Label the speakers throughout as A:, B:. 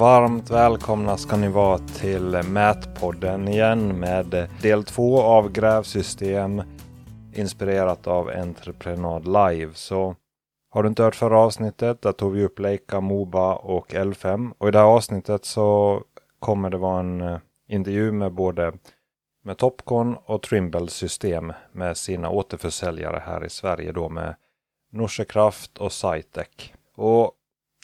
A: varmt välkomna ska ni vara till Mätpodden igen med del två av grävsystem inspirerat av Entreprenad Live. Så har du inte hört förra avsnittet, där tog vi upp Leica, Moba och L5. Och i det här avsnittet så kommer det vara en eh, intervju med både med Topcon och Trimble system med sina återförsäljare här i Sverige då med Norsekraft och Sitec. Och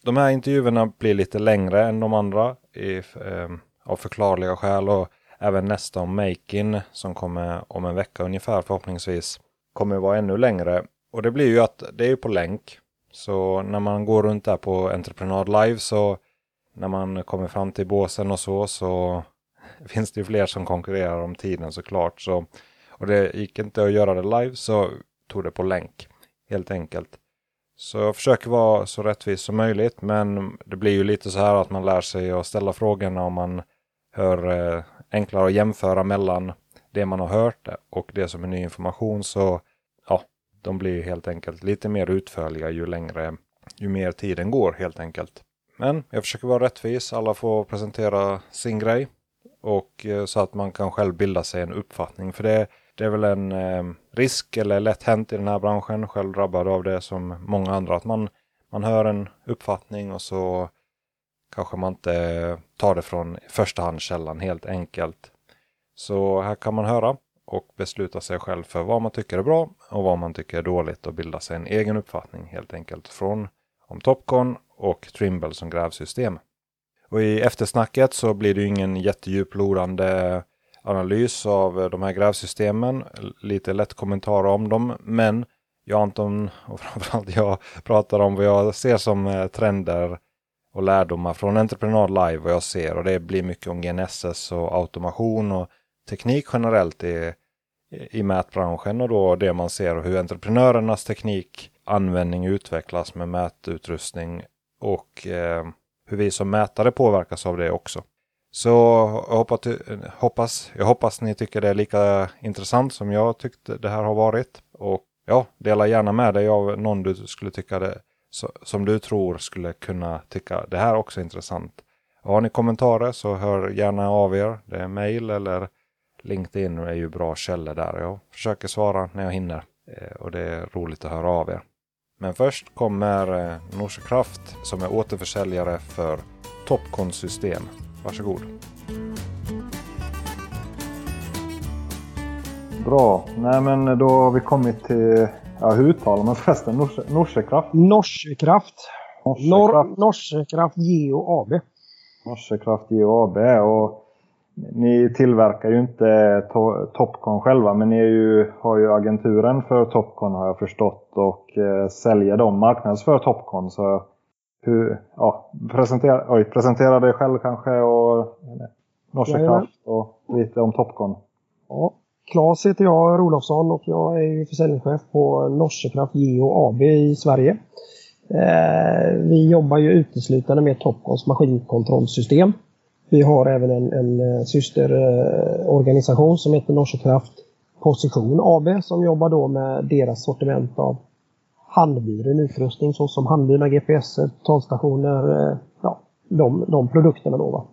A: de här intervjuerna blir lite längre än de andra i, eh, av förklarliga skäl och även nästa om Makin som kommer om en vecka ungefär förhoppningsvis kommer vara ännu längre. Och det blir ju att det är på länk. Så när man går runt där på Entreprenad Live så när man kommer fram till båsen och så så finns det ju fler som konkurrerar om tiden såklart. Så, och det gick inte att göra det live så tog det på länk helt enkelt. Så jag försöker vara så rättvis som möjligt men det blir ju lite så här att man lär sig att ställa frågorna om man hör eh, enklare att jämföra mellan det man har hört och det som är ny information. Så ja, de blir helt enkelt lite mer utförliga ju längre, ju mer tiden går helt enkelt. Men jag försöker vara rättvis. Alla får presentera sin grej. Och eh, så att man kan själv bilda sig en uppfattning. För det, det är väl en eh, risk eller lätt hänt i den här branschen. Själv drabbad av det som många andra. Att man, man hör en uppfattning och så kanske man inte tar det från förstahandskällan helt enkelt. Så här kan man höra och besluta sig själv för vad man tycker är bra och vad man tycker är dåligt och bilda sig en egen uppfattning helt enkelt från om Topcon och Trimble som grävsystem. Och i eftersnacket så blir det ingen jättedjuplodande analys av eh, de här grävsystemen. Lite lätt kommentarer om dem. Men jag Anton och framförallt jag pratar om vad jag ser som eh, trender och lärdomar från Entreprenad Live vad jag ser. Och det blir mycket om GNSS och automation och teknik generellt i, i mätbranschen och då det man ser och hur entreprenörernas teknik användning utvecklas med mätutrustning och eh, hur vi som mätare påverkas av det också. Så jag hoppas, hoppas, jag hoppas ni tycker det är lika intressant som jag tyckte det här har varit. Och ja, dela gärna med dig av någon du skulle tycka det som du tror skulle kunna tycka det här också är intressant. Har ni kommentarer så hör gärna av er. Det är mail eller LinkedIn är ju bra källor där. Jag försöker svara när jag hinner eh, och det är roligt att höra av er. Men först kommer eh, Norsekraft som är återförsäljare för Topcon system. Varsågod. Bra, nej men då har vi kommit till, ja hur uttalar man förresten? Norse, Norsekraft?
B: Norsekraft. Norsekraft. Norsekraft Geo AB.
A: Norsekraft Geo AB och ni tillverkar ju inte to Topcon själva men ni ju, har ju agenturen för Topcon har jag förstått och eh, säljer dem marknadsför Topcon. Så hur, ja, presentera, oj, presentera dig själv kanske och Norsekraft och lite om Topcon.
B: Ja, Claes heter jag, Rolofsson och jag är försäljningschef på Norsekraft Geo AB i Sverige. Eh, vi jobbar ju uteslutande med Topcons maskinkontrollsystem. Vi har även en, en eh, systerorganisation som heter Norsekraft Position AB som jobbar då med deras sortiment av handburen utrustning såsom handburna GPS, talstationer, eh, ja, de, de produkterna då. Va?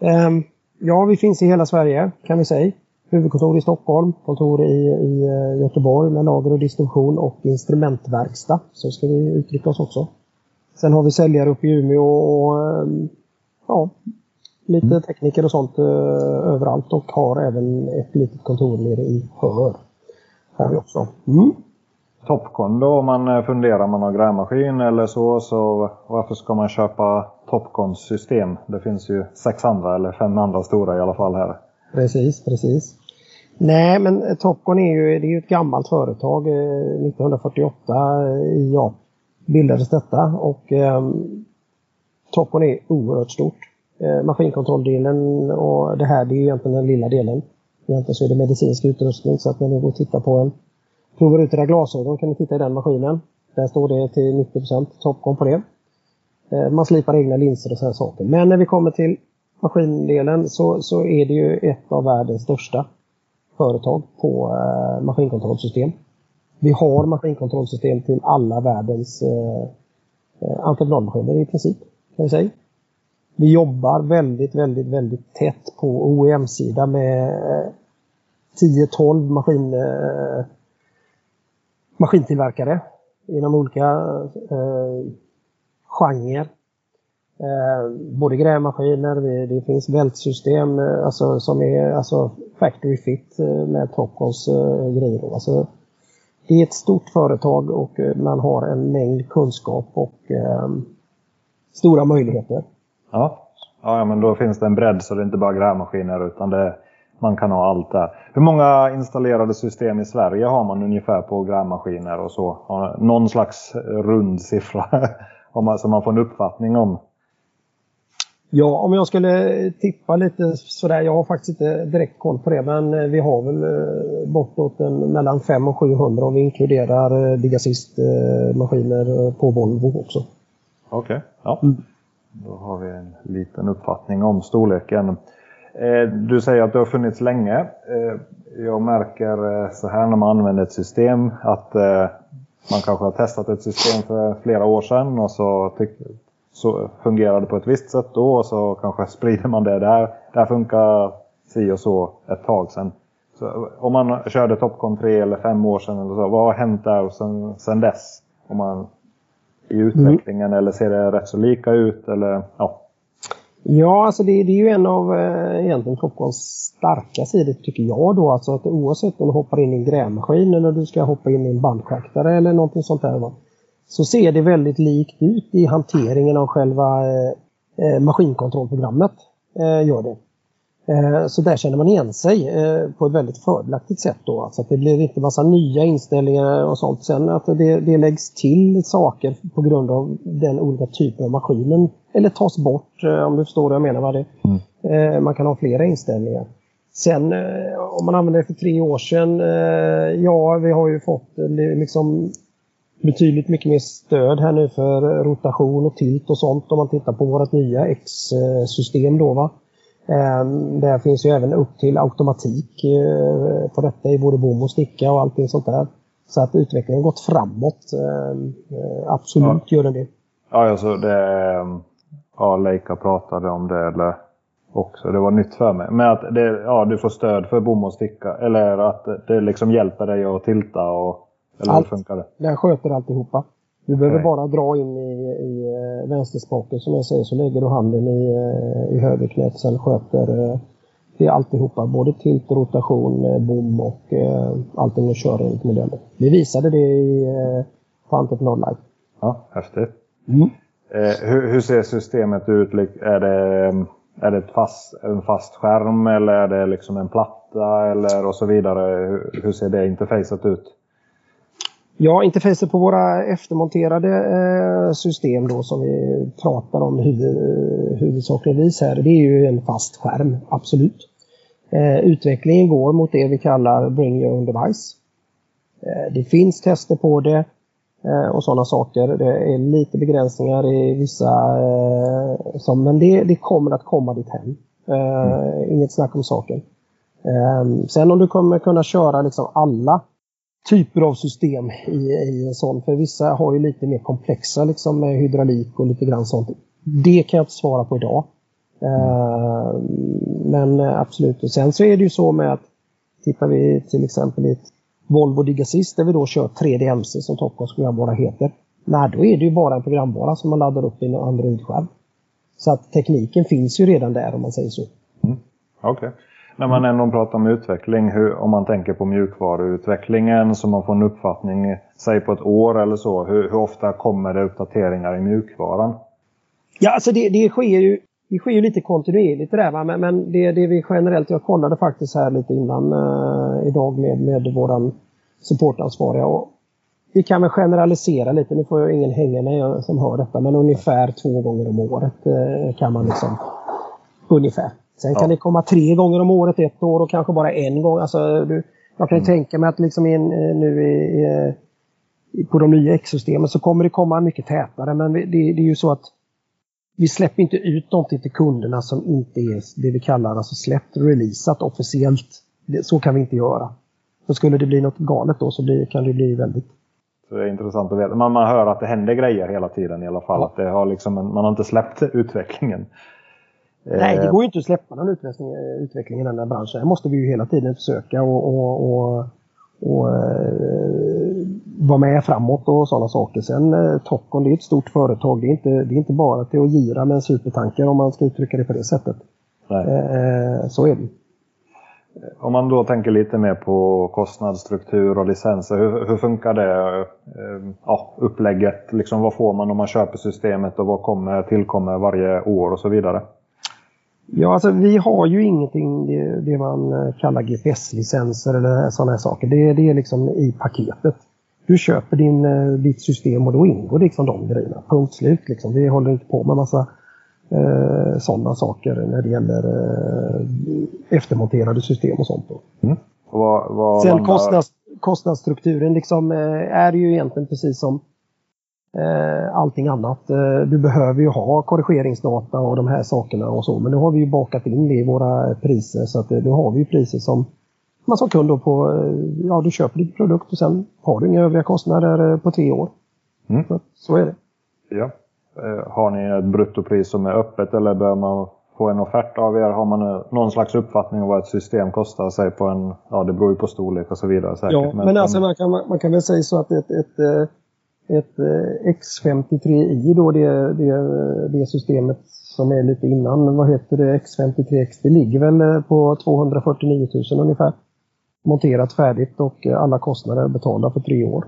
B: Ehm, ja, vi finns i hela Sverige kan vi säga. Huvudkontor i Stockholm, kontor i, i eh, Göteborg med lager och distribution och instrumentverkstad. Så ska vi uttrycka oss också. Sen har vi säljare uppe i Umeå och ehm, ja, lite mm. tekniker och sånt eh, överallt och har även ett litet kontor nere i Hör. Har vi också. Mm.
A: Topcon då om man eh, funderar om man har grävmaskin eller så, så varför ska man köpa Topcons system? Det finns ju sex andra eller fem andra stora i alla fall här.
B: Precis, precis. Nej, men Topcon är ju, det är ju ett gammalt företag. Eh, 1948 eh, i ja, bildades detta och eh, Topcon är oerhört stort eh, maskinkontrolldelen och det här det är egentligen den lilla delen. Egentligen så är det medicinsk utrustning så att när ni går och tittar på en provar ut era glasögon kan ni titta i den maskinen. Där står det till 90% Topcon på det. Eh, man slipar egna linser och sådana saker. Men när vi kommer till maskindelen så, så är det ju ett av världens största företag på eh, maskinkontrollsystem. Vi har maskinkontrollsystem till alla världens eh, eh entreprenadmaskiner i princip. Kan vi säga. Vi jobbar väldigt, väldigt, väldigt tätt på OEM-sida med eh, 10-12 maskin, eh, maskintillverkare inom olika eh, genrer. Eh, både grävmaskiner, det, det finns vältsystem eh, alltså, som är alltså, factory fit eh, med Topcons eh, grejer. Alltså, det är ett stort företag och eh, man har en mängd kunskap och eh, stora möjligheter.
A: Ja. ja, men då finns det en bredd så det är inte bara grävmaskiner utan det, man kan ha allt där. Hur många installerade system i Sverige har man ungefär på grävmaskiner och så? Någon slags rund siffra som man får en uppfattning om.
B: Ja, om jag skulle tippa lite sådär, jag har faktiskt inte direkt koll på det, men eh, vi har väl eh, bortåt en, mellan 500 och 700 om vi inkluderar eh, Digasist-maskiner på Volvo också.
A: Okej, okay. ja. Mm. Då har vi en liten uppfattning om storleken. Du säger att det har funnits länge. Jag märker så här när man använder ett system att man kanske har testat ett system för flera år sedan och så så fungerar det på ett visst sätt då och så kanske sprider man det där. Det här funkar si och så ett tag sedan. Så om man körde Topcon 3 eller 5 år sedan eller så, vad har hänt där sen, sen dess? Om man, I utvecklingen mm. eller ser det rätt så lika ut? Eller, ja.
B: Ja, alltså det, det är ju en av eh, egentligen Topcons starka sidor tycker jag då. Alltså att oavsett om du hoppar in i en grävmaskin eller du ska hoppa in i en bandschaktare eller någonting sånt där. Va? så ser det väldigt likt ut i hanteringen av själva eh, eh maskinkontrollprogrammet. Eh, gör det. Eh, så där känner man igen sig eh, på ett väldigt fördelaktigt sätt. Då. Alltså att det blir inte massa nya inställningar och sånt. Sen att det, det läggs till saker på grund av den olika typen av maskinen. Eller tas bort eh, om du förstår vad jag menar. Vad det, mm. man kan ha flera inställningar. Sen om man använder det för tre år sedan, ja vi har ju fått liksom betydligt mycket mer stöd här nu för rotation och tilt och sånt om man tittar på vårt nya X-system då va. Ehm, där finns ju även upp till automatik eh, på detta i både bom och sticka och allting sånt där. Så att utvecklingen gått framåt. Ehm, eh, absolut ja. gör den det.
A: Ja, alltså det... Ja, Leica pratade om det eller också. Det var nytt för mig. Men att det, ja, du får stöd för bom och sticka. Eller att det liksom hjälper dig att tilta och eller Allt. hur funkar det?
B: Den sköter alltihopa. Du behöver Nej. bara dra in i, i eh, vänsterspaken som jag säger så lägger du handen i, eh, i högerknät. Sen sköter eh, det alltihopa. Både tilt, rotation, bom och eh, allting och kör enligt modellen. Vi visade det i, eh, på Entreprenad Live.
A: Ja, häftigt. Mm. Eh, hur, hur, ser systemet ut? Är det, är det fast, en fast skärm eller är det liksom en platta eller och så vidare? Hur, hur ser det interfacet ut?
B: Ja, interfacet på våra eftermonterade eh, system då som vi pratar om huvud, huvudsakligvis här, det är ju en fast skärm, absolut. Eh, utvecklingen går mot det vi kallar Bring Your Own Device. Eh, det finns tester på det eh, och sådana saker. Det är lite begränsningar i vissa, eh, som, men det, det, kommer att komma dit hem. Mm. Inget snack om saken. sen om du kommer kunna köra liksom alla typer av system i, i en sån. För vissa har ju lite mer komplexa liksom med hydraulik och lite grann sånt. Det kan jag inte svara på idag. Uh, men eh, absolut. Och sen så är det ju så med att tittar vi till exempel i ett Volvo Digasist där vi då kör 3D MC som Topcons programvara heter. Nej, då är det ju bara en programvara som man laddar upp i en Android-skärm. Så att tekniken finns ju redan där om man säger så.
A: Mm. Okej. Okay. När man ändå pratar om utveckling, hur, om man tänker på mjukvaruutvecklingen så man får en uppfattning, säg på ett år eller så, hur, hur ofta kommer det uppdateringar i mjukvaran?
B: Ja, alltså det, det, sker ju, det sker ju lite kontinuerligt det där, va? men, men det, det vi generellt, jag kollade faktiskt här lite innan uh, idag med, med våran supportansvariga och vi kan väl generalisera lite, nu får jag ingen hänga mig som hör detta, men ungefär två gånger om året uh, kan man liksom, ungefär. Sen ja. kan det komma tre gånger om året ett år och kanske bara en gång. Alltså, du, jag kan mm. tänka mig att liksom in, eh, nu i, i, på de nya X-systemen så kommer det komma mycket tätare. Men det, det, är ju så att vi släpper inte ut någonting till kunderna som inte är det vi kallar alltså släppt, releasat officiellt. Det, så kan vi inte göra. Så skulle det bli något galet då så blir, kan det bli väldigt
A: så det är intressant att veta. Man, man hör att det händer grejer hela tiden i alla fall. Ja. Att det har liksom, man har inte släppt utvecklingen.
B: Nej, det går ju inte att släppa någon utveckling, utveckling i den här branschen. Här måste vi ju hela tiden försöka och, och, och, och eh, vara med framåt och sådana saker. Sen eh, Topcon, det är ett stort företag. Det är inte, det är inte bara till att gira med en supertanker om man ska uttrycka det på det sättet. Eh, så är det.
A: Om man då tänker lite mer på kostnadsstruktur och licenser. Hur, hur funkar det eh, ja, upplägget? Liksom, vad får man om man köper systemet och vad kommer, tillkommer varje år och så vidare?
B: Ja, alltså vi har ju ingenting det, det man eh, kallar GPS-licenser eller sådana här saker. Det, det är liksom i paketet. Du köper din, eh, ditt system och då ingår liksom de grejerna. Punkt slut. Liksom. Vi håller inte på med massa eh, sådana saker när det gäller eh, eftermonterade system och sånt. Mm.
A: Och vad, vad
B: Sen kostnads, kostnadsstrukturen liksom, eh, är ju egentligen precis som allting annat. Eh, du behöver ju ha korrigeringsdata och de här sakerna och så men nu har vi ju bakat in det i våra priser så att nu har vi ju priser som man som kund då på, ja du köper din produkt och sen har du inga övriga kostnader på tre år. Mm. Så, så, är det.
A: Ja. Har ni ett bruttopris som är öppet eller bör man få en offert av er? Har man någon slags uppfattning om vad ett system kostar? Sig på en, ja, det beror ju på storlek och så vidare. Säkert.
B: Ja, men, men alltså man kan, man kan väl säga så att ett, ett ett eh, X53i då, det, det, det systemet som är lite innan, vad heter det, X53X, det ligger väl eh, på 249 000 ungefär. Monterat färdigt och eh, alla kostnader betalda för tre år.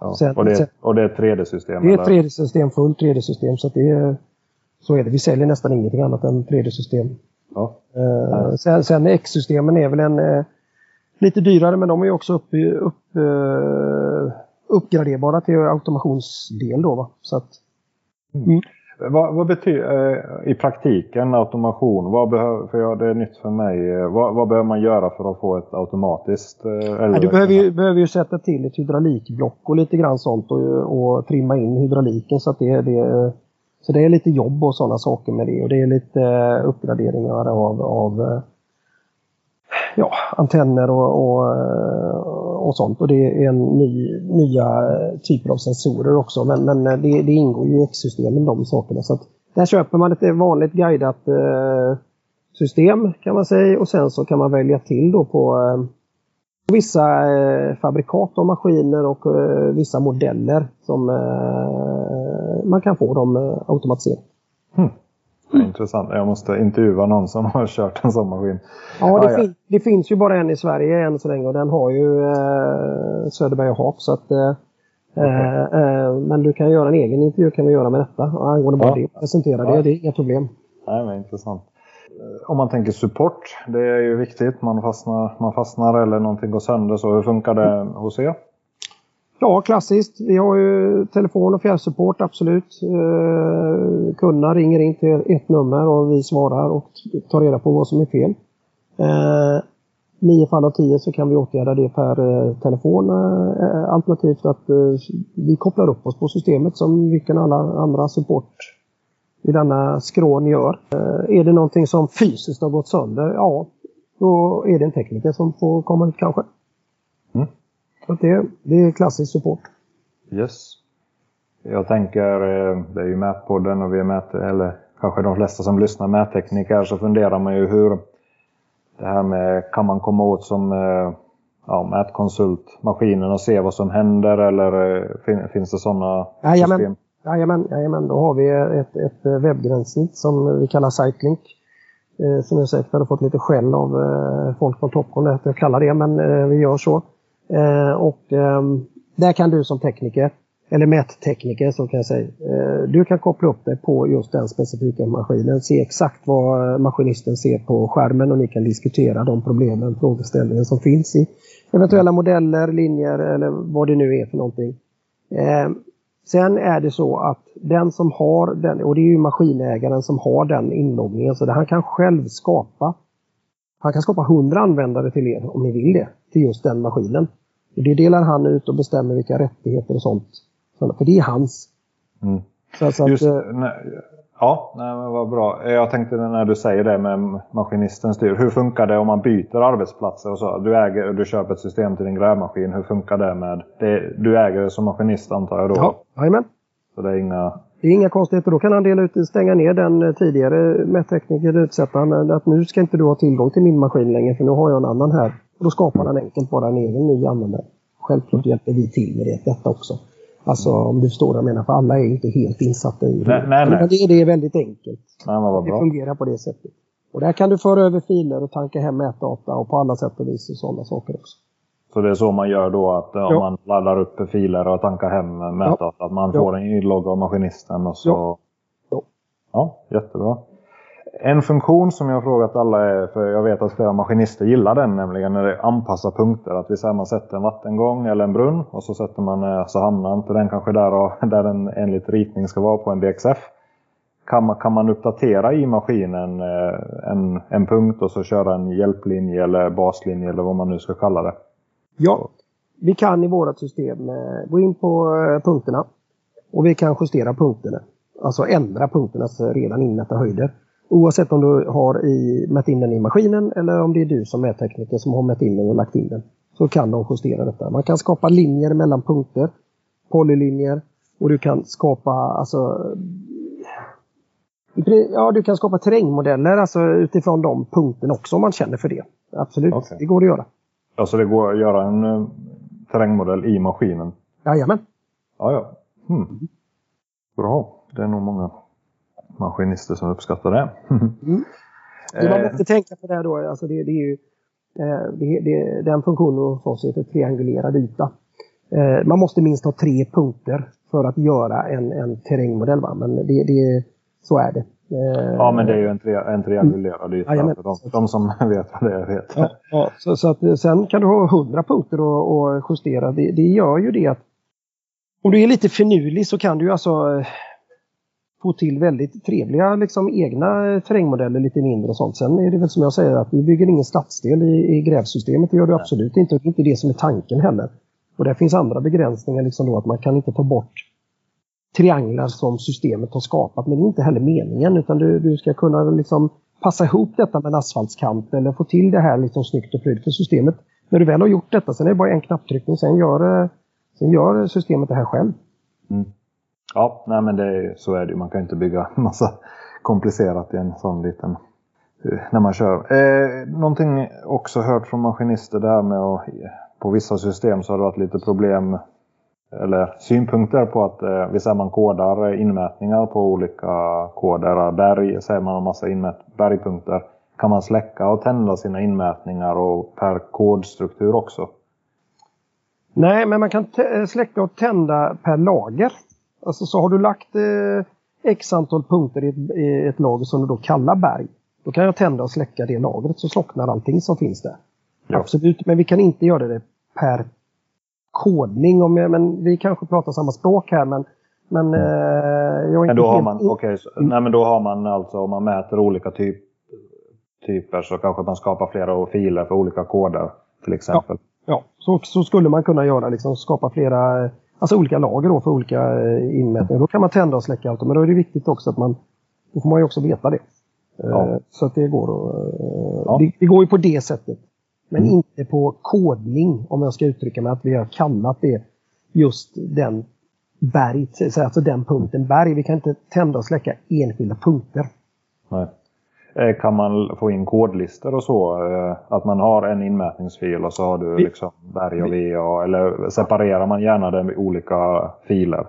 A: Ja, sen, och, det, och det är ett 3D-system?
B: Det är ett 3D-system, fullt 3D-system. Så, det är, så är det. Vi säljer nästan ingenting annat än 3D-system. Ja. Uh, sen, sen X-systemen är väl en uh, lite dyrare men de är också upp, upp uh, uppgraderbara till automationsdel då. Va? Så att,
A: mm. Mm. Vad, vad, betyder eh, i praktiken automation? Vad behöver, för jag, det är nytt för mig. Eh, vad, vad, behöver man göra för att få ett automatiskt?
B: Eh, ja, du behöver ju, behöver ju sätta till ett hydraulikblock och lite grann sånt och, och trimma in hydrauliken så att det, det så det är lite jobb och sådana saker med det och det är lite uppgraderingar av, av ja, antenner och, och, eh, och sånt. Och det är en ny, nya typer av sensorer också. Men, men eh, det, det ingår ju i X-systemen de sakerna. Så att där köper man ett vanligt guidat eh, system kan man säga och sen så kan man välja till då på eh, vissa eh, fabrikat av maskiner och eh, vissa modeller som man kan få dem automatiserade. automatiserat.
A: Hmm. Mm. Intressant. Jag måste intervjua någon som har kört en sån maskin.
B: Ja, det, ah, fin det finns ju bara en i Sverige än så länge och den har ju eh, Söderberg och Haak. Så att, eh, okay. eh, men du kan göra en egen intervju kan vi göra med detta angående bara ja. det. Presentera ja. det, det är inga problem.
A: Nej, men intressant. Eh, om man tänker support, det är ju viktigt. Man fastnar, man fastnar eller någonting går sönder. Så hur funkar det hos er?
B: Ja, klassiskt. Vi har ju telefon och fjärrsupport, absolut. Eh, kunderna ringer in till ett nummer och vi svarar och tar reda på vad som är fel. Eh, nio fall av tio så kan vi åtgärda det per eh, telefon. Eh, eh alternativt att eh, vi kopplar upp oss på systemet som vilken alla andra support i denna skrån gör. Eh, är det någonting som fysiskt har gått sönder, ja, då är det en tekniker som får komma ut kanske. Mm. Så det, det är klassisk support.
A: Yes. Jag tänker, eh, det är ju Mätpodden och vi är mät, eller kanske de flesta som lyssnar mättekniker så funderar man ju hur det här med kan man komma åt som eh, ja, mätkonsult maskinen och se vad som händer eller eh, finns det sådana
B: jajamän. system? Jajamän, jajamän, då har vi ett, ett webbgränssnitt som vi kallar Sitelink. som jag säkert hade fått lite skäll av folk på Topcon att jag kallar det, men vi gör så. Eh, och ehm, där kan du som tekniker, eller mättekniker så kan jag säga, eh, du kan koppla upp dig på just den specifika maskinen, se exakt vad eh, maskinisten ser på skärmen och ni kan diskutera de problemen, frågeställningen som finns i eventuella modeller, linjer eller vad det nu är för någonting. Eh, sen är det så att den som har den, och det är ju maskinägaren som har den inloggningen, så han kan själv skapa han kan skapa 100 användare till er om ni vill det, till just den maskinen. Det delar han ut och bestämmer vilka rättigheter och sånt. För det är hans.
A: Mm. Så, så Just, att, nej, ja, nej, men vad bra. Jag tänkte när du säger det med maskinisten styr. Hur funkar det om man byter arbetsplatser och så? Du, äger, du köper ett system till din grävmaskin. Hur funkar det med... Det, du äger det som maskinist antar jag då?
B: Ja, jajamän.
A: Så det är inga,
B: Det är inga konstigheter. Då kan han dela ut, stänga ner den tidigare mättekniker, utsättaren, att nu ska inte du ha tillgång till min maskin längre för nu har jag en annan här. Och då skapar han enkelt bara en egen ny användare. Självklart hjälper vi till med det, detta också. Alltså om du förstår vad jag menar, för alla är inte helt insatta i det.
A: Nej, nej,
B: det, det är väldigt enkelt.
A: Nej,
B: Det fungerar på det sättet. Och där kan du föra över filer och tanka hem mätdata och på alla sätt och vis och sådana saker också.
A: Så det är så man gör då att om
B: Ja.
A: man laddar upp filer och tankar hem mätdata, att man
B: Ja.
A: får en inlogg av maskinisten och så...
B: Ja. Ja.
A: Ja, jättebra. En funktion som jag har frågat alla är, för jag vet att flera maskinister gillar den, nämligen när det anpassar punkter. Att vi säger man sätter en vattengång eller en brunn och så sätter man, eh, så hamnar inte den kanske där, och, där den enligt ritning ska vara på en DXF. Kan man, kan man uppdatera i maskinen eh, en, en punkt och så köra en hjälplinje eller baslinje eller vad man nu ska kalla det?
B: Ja, vi kan i vårt system eh, gå in på punkterna och vi kan justera punkterna. Alltså ändra punkternas redan inmätta höjder. Oavsett om du har i, mätt in den i maskinen eller om det är du som mättekniker som har mätt in den och lagt in den. Så kan de justera detta. Man kan skapa linjer mellan punkter, polylinjer och du kan skapa alltså Ja, du kan skapa terrängmodeller alltså utifrån de punkterna också om man känner för det. Absolut,
A: Okej.
B: det går att göra.
A: Alltså det går att göra en eh, terrängmodell i maskinen?
B: Jajamän.
A: Ja, ja. Hmm. Bra. Det är nog många maskinister som uppskattar det.
B: Det man
A: Eh,
B: måste tänka på där då, alltså det, det är ju eh, det, det, den funktionen hos oss heter triangulerad yta. Eh, man måste minst ha tre punkter för att göra en, en terrängmodell. Va? Men det, det, så är det. Eh,
A: ja, men det är ju en, tre, en triangulerad yta. För de, de som vet vad det är vet.
B: Ja, ja, så, så att, eh, sen kan du ha 100 punkter och, och justera. Det, det gör ju det att om du är lite finurlig så kan du alltså eh, få till väldigt trevliga liksom, egna eh, terrängmodeller lite mindre och sånt. Sen är det väl som jag säger att vi bygger ingen stadsdel i, i grävsystemet. Det gör du absolut inte. Och det är inte det som är tanken heller. Och där finns andra begränsningar liksom då att man kan inte ta bort trianglar som systemet har skapat. Men det är inte heller meningen utan du, du ska kunna liksom passa ihop detta med en asfaltskant eller få till det här liksom snyggt och prydligt för systemet. När du väl har gjort detta, sen är det bara en knapptryckning, sen gör, eh, sen gör systemet det här själv.
A: Mm. Ja, nej men det är, så är det ju. Man kan ju inte bygga massa komplicerat i en sån liten... Eh, när man kör. Eh, någonting också hört från maskinister där med att på vissa system så har det varit lite problem eller synpunkter på att eh, vi säger man kodar eh, inmätningar på olika koder. Eh, berg säger man en massa inmät bergpunkter. Kan man släcka och tända sina inmätningar och per kodstruktur också?
B: Nej, men man kan släcka och tända per lager. Alltså så har du lagt eh, x antal punkter i ett, i ett lager som du då kallar berg. Då kan jag tända och släcka det lagret så slocknar allting som finns där.
A: Ja.
B: Absolut, men vi kan inte göra det per kodning. Om jag, men vi kanske pratar samma språk här men, men eh, jag är
A: Men då har man,
B: in-
A: okej, så- nej men då har man alltså om man mäter olika typ, typer så kanske man skapar flera filer för olika koder till exempel.
B: Ja, så, så skulle man kunna göra. Liksom, skapa flera, alltså olika lager då för olika eh, inmätningar. Då kan man tända och släcka allt. Men då är det viktigt också att man, då får man ju också veta det. Eh,
A: Ja.
B: Så att det går att, eh,
A: Ja.
B: det, det går ju på det sättet. Men
A: Mm.
B: inte på kodning om jag ska uttrycka mig att vi har kallat det just den berg, så alltså den punkten berg. Vi kan inte tända och släcka enskilda punkter.
A: Nej. Eh, Kan man få in kodlistor och så? eh, Att man har en inmätningsfil och så har du liksom berg och VA. Eller separerar man gärna det med olika filer?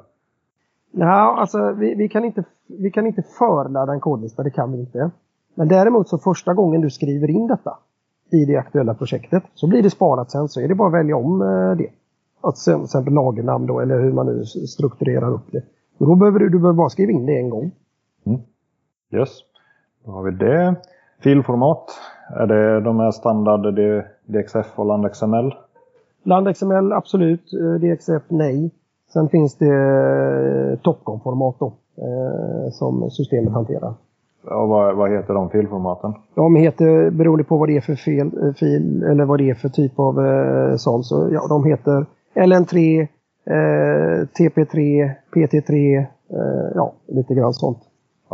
B: Ja, alltså vi, vi, kan inte, vi kan inte förladda en kodlista, det kan vi inte. Men däremot så första gången du skriver in detta i det aktuella projektet så blir det sparat sen så är det bara att välja om eh, det. Att sen, till exempel lagernamn då eller hur man nu strukturerar upp det. Och då behöver du, du behöver bara skriva in det en gång.
A: Yes. Då har vi det. Filformat. Är det de här standard DXF och LandXML?
B: LandXML absolut, eh, DXF nej. Sen finns det eh, Topcon-format då eh, som systemet hanterar.
A: Och vad, vad heter de filformaten?
B: De heter, beroende på vad det är för fel, fil eller vad det är för typ av eh, sån, så ja, de heter LN3, eh, TP3, PT3, eh, ja lite grann sånt.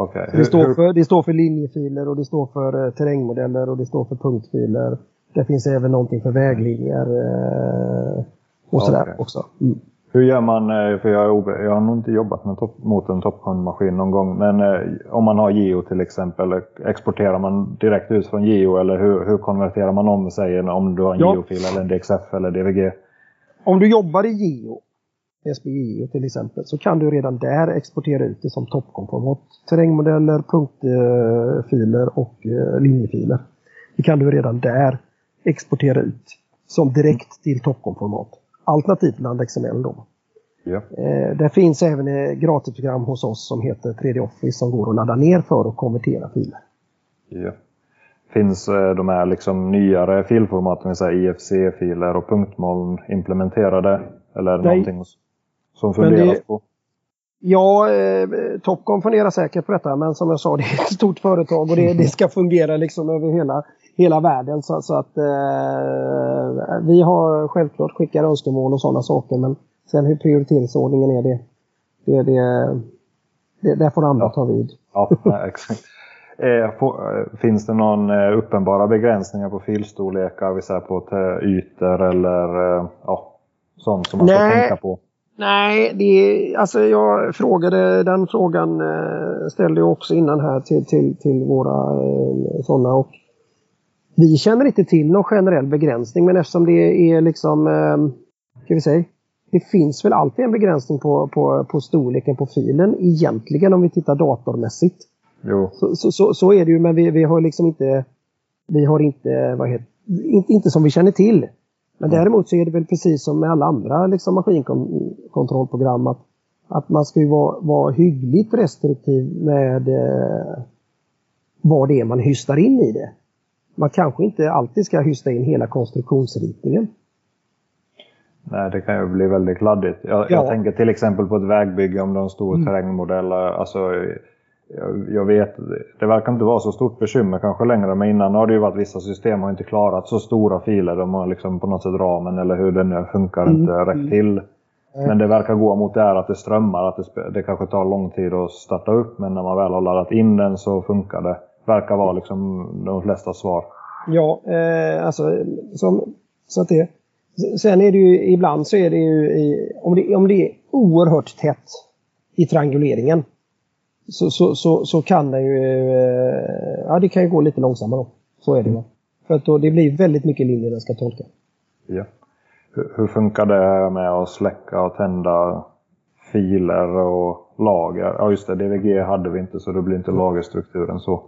B: Så Det står, för, det står för linjefiler och det står för eh, terrängmodeller och det står för punktfiler. Det finns även någonting för väglinjer eh, och sådär
A: Okej.
B: också. Mm.
A: Hur gör man, eh, för jag, jag har nog inte jobbat med top, mot en Topcon-maskin någon gång, men om man har Geo till exempel, exporterar man direkt ut från Geo eller hur, hur konverterar man om sig om du har en ja. Geo-fil eller en DXF eller DVG?
B: Om du jobbar i Geo, SBGeo till exempel, så kan du redan där exportera ut det som Topcon-format. Terrängmodeller, punktfiler och eh, linjefiler. Det kan du redan där exportera ut som direkt till Topcon-format. Alternativt LandXML då. Ja. Eh, det finns även ett gratisprogram hos oss som heter 3D Office som går att ladda ner för att konvertera filer.
A: Ja. Finns eh, de här liksom nyare filformaten, IFC-filer och punktmoln implementerade? Eller Nej. någonting som funderas det, på?
B: Ja, eh, Topcon funderar säkert på detta men som jag sa det är ett stort företag och det, det ska fungera liksom över hela, hela världen. Så, så att eh, vi har självklart skickat önskemål och sådana saker men sen hur prioriteringsordningen är det, det, det, det där får andra ja. ta vid.
A: Ja, exakt. Eh, finns det någon eh, uppenbara begränsningar på filstorlekar, vi säger på ytor eller eh, ja, sånt som man Nej. ska tänka på?
B: Nej, det, alltså jag frågade den frågan ställde jag också innan här till, till, till våra sådana och vi känner inte till någon generell begränsning men eftersom det är liksom, ska vi säga, det finns väl alltid en begränsning på, på, på storleken på filen egentligen om vi tittar datormässigt. Jo. Så, så, så, så, är det ju, men vi, vi har liksom inte... Vi har inte, vad heter, inte, inte som vi känner till. Men mm. däremot så är det väl precis som med alla andra liksom, maskinkontrollprogram att, att man ska ju vara, vara hyggligt restriktiv med eh, vad det är man hystar in i det. Man kanske inte alltid ska hysta in hela konstruktionsritningen.
A: Nej, det kan ju bli väldigt kladdigt. Jag, ja. jag tänker till exempel på ett vägbygge om en stor mm. terrängmodell. Alltså, jag, vet, det verkar inte vara så stort bekymmer kanske längre. Men innan har det ju varit vissa system har inte klarat så stora filer. De har liksom på något sätt ramen eller hur det nu funkar mm. inte räckt mm. till. Men det verkar gå mot det här att det strömmar. Att det, det kanske tar lång tid att starta upp. Men när man väl har laddat in den så funkar det. Verkar vara liksom de flesta svar.
B: Ja, eh, alltså som, så att det. Sen är det ju ibland så är det ju i, om, det, om det är oerhört tätt i trianguleringen så, så, så, så kan det ju eh, ja, det kan ju gå lite långsammare. Då. Så är det. Mm. För att då, det blir väldigt mycket linjer den ska tolka.
A: Ja. Hur, funkar det med att släcka och tända filer och lager? Ja just det, DVG hade vi inte så det blir inte mm. lagerstrukturen så.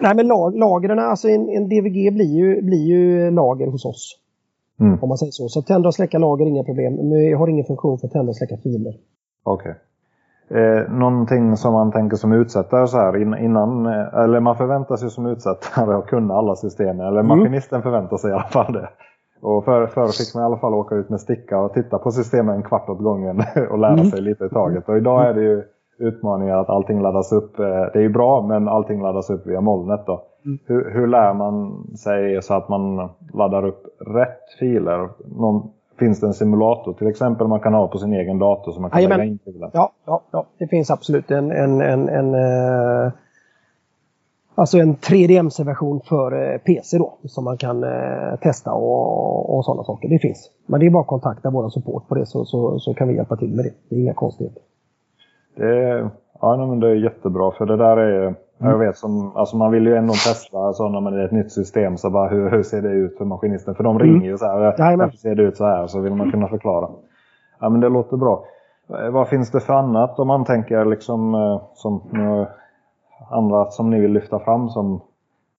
B: Nej men lag, lagren, alltså en, en DVG blir ju, blir ju lager hos oss. Mm. Om man säger så. Så tända och släcka lager, inga problem. Men vi har ingen funktion för att tända och släcka filer.
A: Okej. Okay. Eh, någonting som man tänker som utsättare så här innan, eh, eller man förväntar sig som utsättare att kunna alla system. Eller mm. maskinisten förväntar sig i alla fall det. Och förr för fick man i alla fall åka ut med sticka och titta på systemen en kvart åt gången och lära mm. sig lite i taget. Och idag är det ju utmaningar att allting laddas upp. Eh, det är ju bra men allting laddas upp via molnet då. Mm. Hur, hur lär man sig så att man laddar upp rätt filer? Någon, finns det en simulator till exempel man kan ha på sin egen dator som man kan lägga in
B: till Ja, ja, ja, det finns absolut en, en, en, en uh, alltså en 3D-MC-version för uh, PC då som man kan uh, testa och, och sådana saker. Det finns. Men det är bara att kontakta vår support på det så, så, så kan vi hjälpa till med det. Det är inga konstigheter.
A: Det, ja, men det är jättebra för det där är Mm. Jag vet, som, alltså man vill ju ändå testa alltså när man är ett nytt system. Så bara, hur, hur ser det ut för maskinisten? För de ringer ju så här. Varför ser det ut så här? Så vill man kunna förklara. Ja, men det låter bra. Eh, vad finns det för annat om man tänker liksom eh, som andra som ni vill lyfta fram som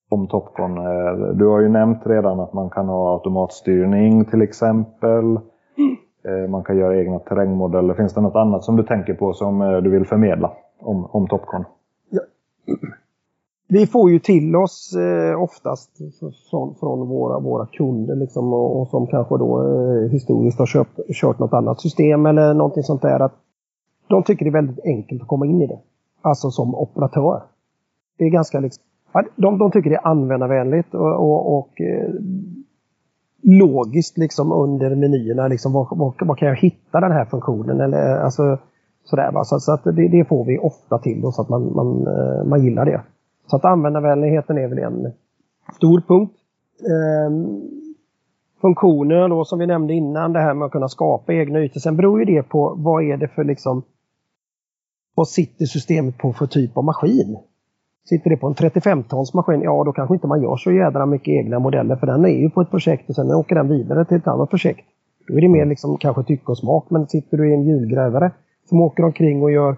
A: om Topcon? Eh, du har ju nämnt redan att man kan ha automatstyrning till exempel. Mm. Man kan göra egna terrängmodeller. Finns det något annat som du tänker på som du vill förmedla om, om Topcon?
B: vi får ju till oss eh, oftast från, från våra, våra kunder liksom, och, och som kanske då eh, historiskt har köpt, kört något annat system eller någonting sånt där. Att de tycker det är väldigt enkelt att komma in i det. Alltså som operatör. Det är ganska liksom, de, de tycker det är användarvänligt och, och, och eh, logiskt liksom under menyerna. Liksom, var, var, var, kan jag hitta den här funktionen? Eller, eh, alltså, sådär, va? Så, så att det, det, får vi ofta till då, så att man, man, eh, man gillar det. Så att användarvänligheten är väl en stor punkt. Eh, funktioner då som vi nämnde innan, det här med att kunna skapa egna ytor. Sen beror ju det på vad är det för liksom vad sitter systemet på för typ av maskin? Sitter det på en 35-tons maskin, ja då kanske inte man gör så jädra mycket egna modeller för den är ju på ett projekt och sen åker den vidare till ett annat projekt. Då är det mer liksom kanske tycke och smak. Men sitter du i en hjulgrävare som åker omkring och gör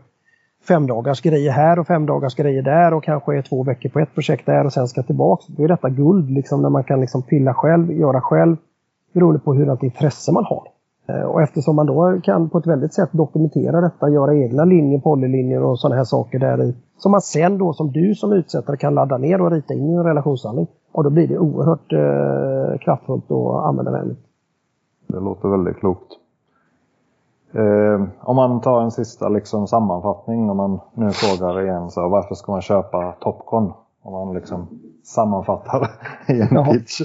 B: fem dagars grejer här och fem dagars grejer där och kanske är två veckor på ett projekt där och sen ska tillbaks. Då är detta guld liksom när man kan liksom pilla själv, göra själv beroende på hur intresse man har. Eh, och eftersom man då kan på ett väldigt sätt dokumentera detta, göra egna linjer, polylinjer och sådana här saker där i. Som man sen då som du som utsättare kan ladda ner och rita in i en relationshandling. Och då blir det oerhört eh, kraftfullt och användarvänligt.
A: Det låter väldigt klokt. Eh, om man tar en sista liksom, sammanfattning, om man nu frågar igen så varför ska man köpa Topcon? Om man liksom sammanfattar i en pitch.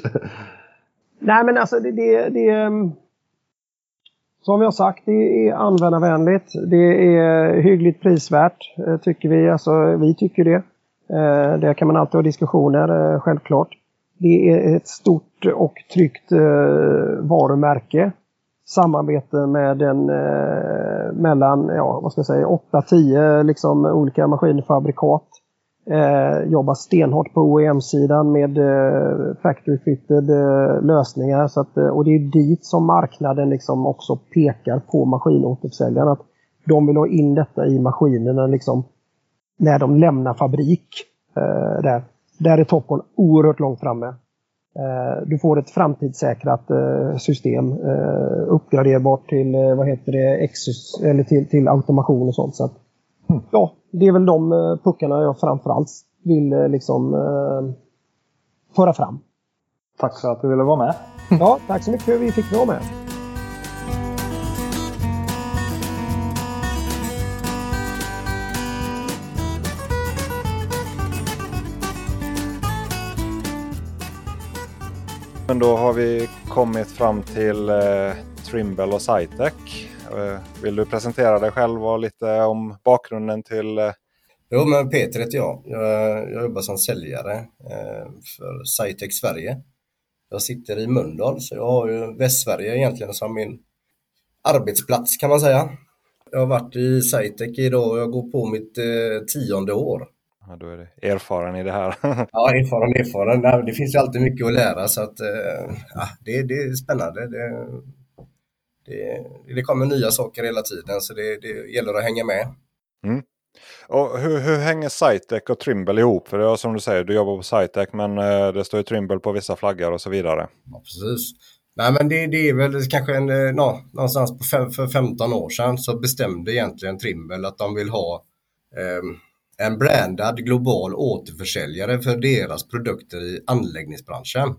B: Nej men alltså det, det, det mm, som vi har sagt, det är användarvänligt. Det är hyggligt prisvärt, eh, tycker vi. Alltså, vi tycker det. Eh, Där kan man alltid ha diskussioner, eh, självklart. Det är ett stort och tryggt varumärke. Samarbete med en mellan ja, vad ska jag säga, 8-10 liksom, olika maskinfabrikat. Eh, jobbar stenhårt på OEM-sidan med eh, factory-fitted eh, lösningar. Så att, eh, och det är dit som marknaden liksom också pekar på maskinåterförsäljaren. Att de vill ha in detta i maskinerna liksom, när de lämnar fabrik. Eh, där. där är Topcon oerhört långt framme. Eh, du får ett framtidssäkrat eh, system eh, uppgraderbart till vad heter det, Exus, eller till, till automation och sånt. Så att, ja, det är väl de eh, puckarna jag framförallt vill eh, liksom eh, föra fram.
A: Tack för att du ville vara med.
B: ja, tack så mycket för att vi fick vara med.
A: Men då har vi kommit fram till eh, Trimble och Cytec. Eh, vill du presentera dig själv och lite om bakgrunden till eh,
C: Jo, men Peter heter jag. jag. Jag jobbar som säljare eh, för Cytec Sverige. Jag sitter i Mölndal, så jag har ju Västsverige egentligen som min arbetsplats kan man säga. Jag har varit i Cytec idag och jag går på mitt tionde år.
A: Ja, då är det erfaren i det här.
C: ja, erfaren, erfaren. Nej, det finns ju alltid mycket att lära så att ja, det, det är spännande. Det, det, det kommer nya saker hela tiden så det, det gäller att hänga med.
A: Mm. Och hur, hur hänger Cytec och Trimble ihop? För det är som du säger, du jobbar på Cytec men eh, det står ju Trimble på vissa flaggor och så vidare.
C: Ja, precis. Nej men det, det är väl kanske en, no, eh, någonstans på fem, för 15 år sedan så bestämde egentligen Trimble att de vill ha eh, en brandad global återförsäljare för deras produkter i anläggningsbranschen.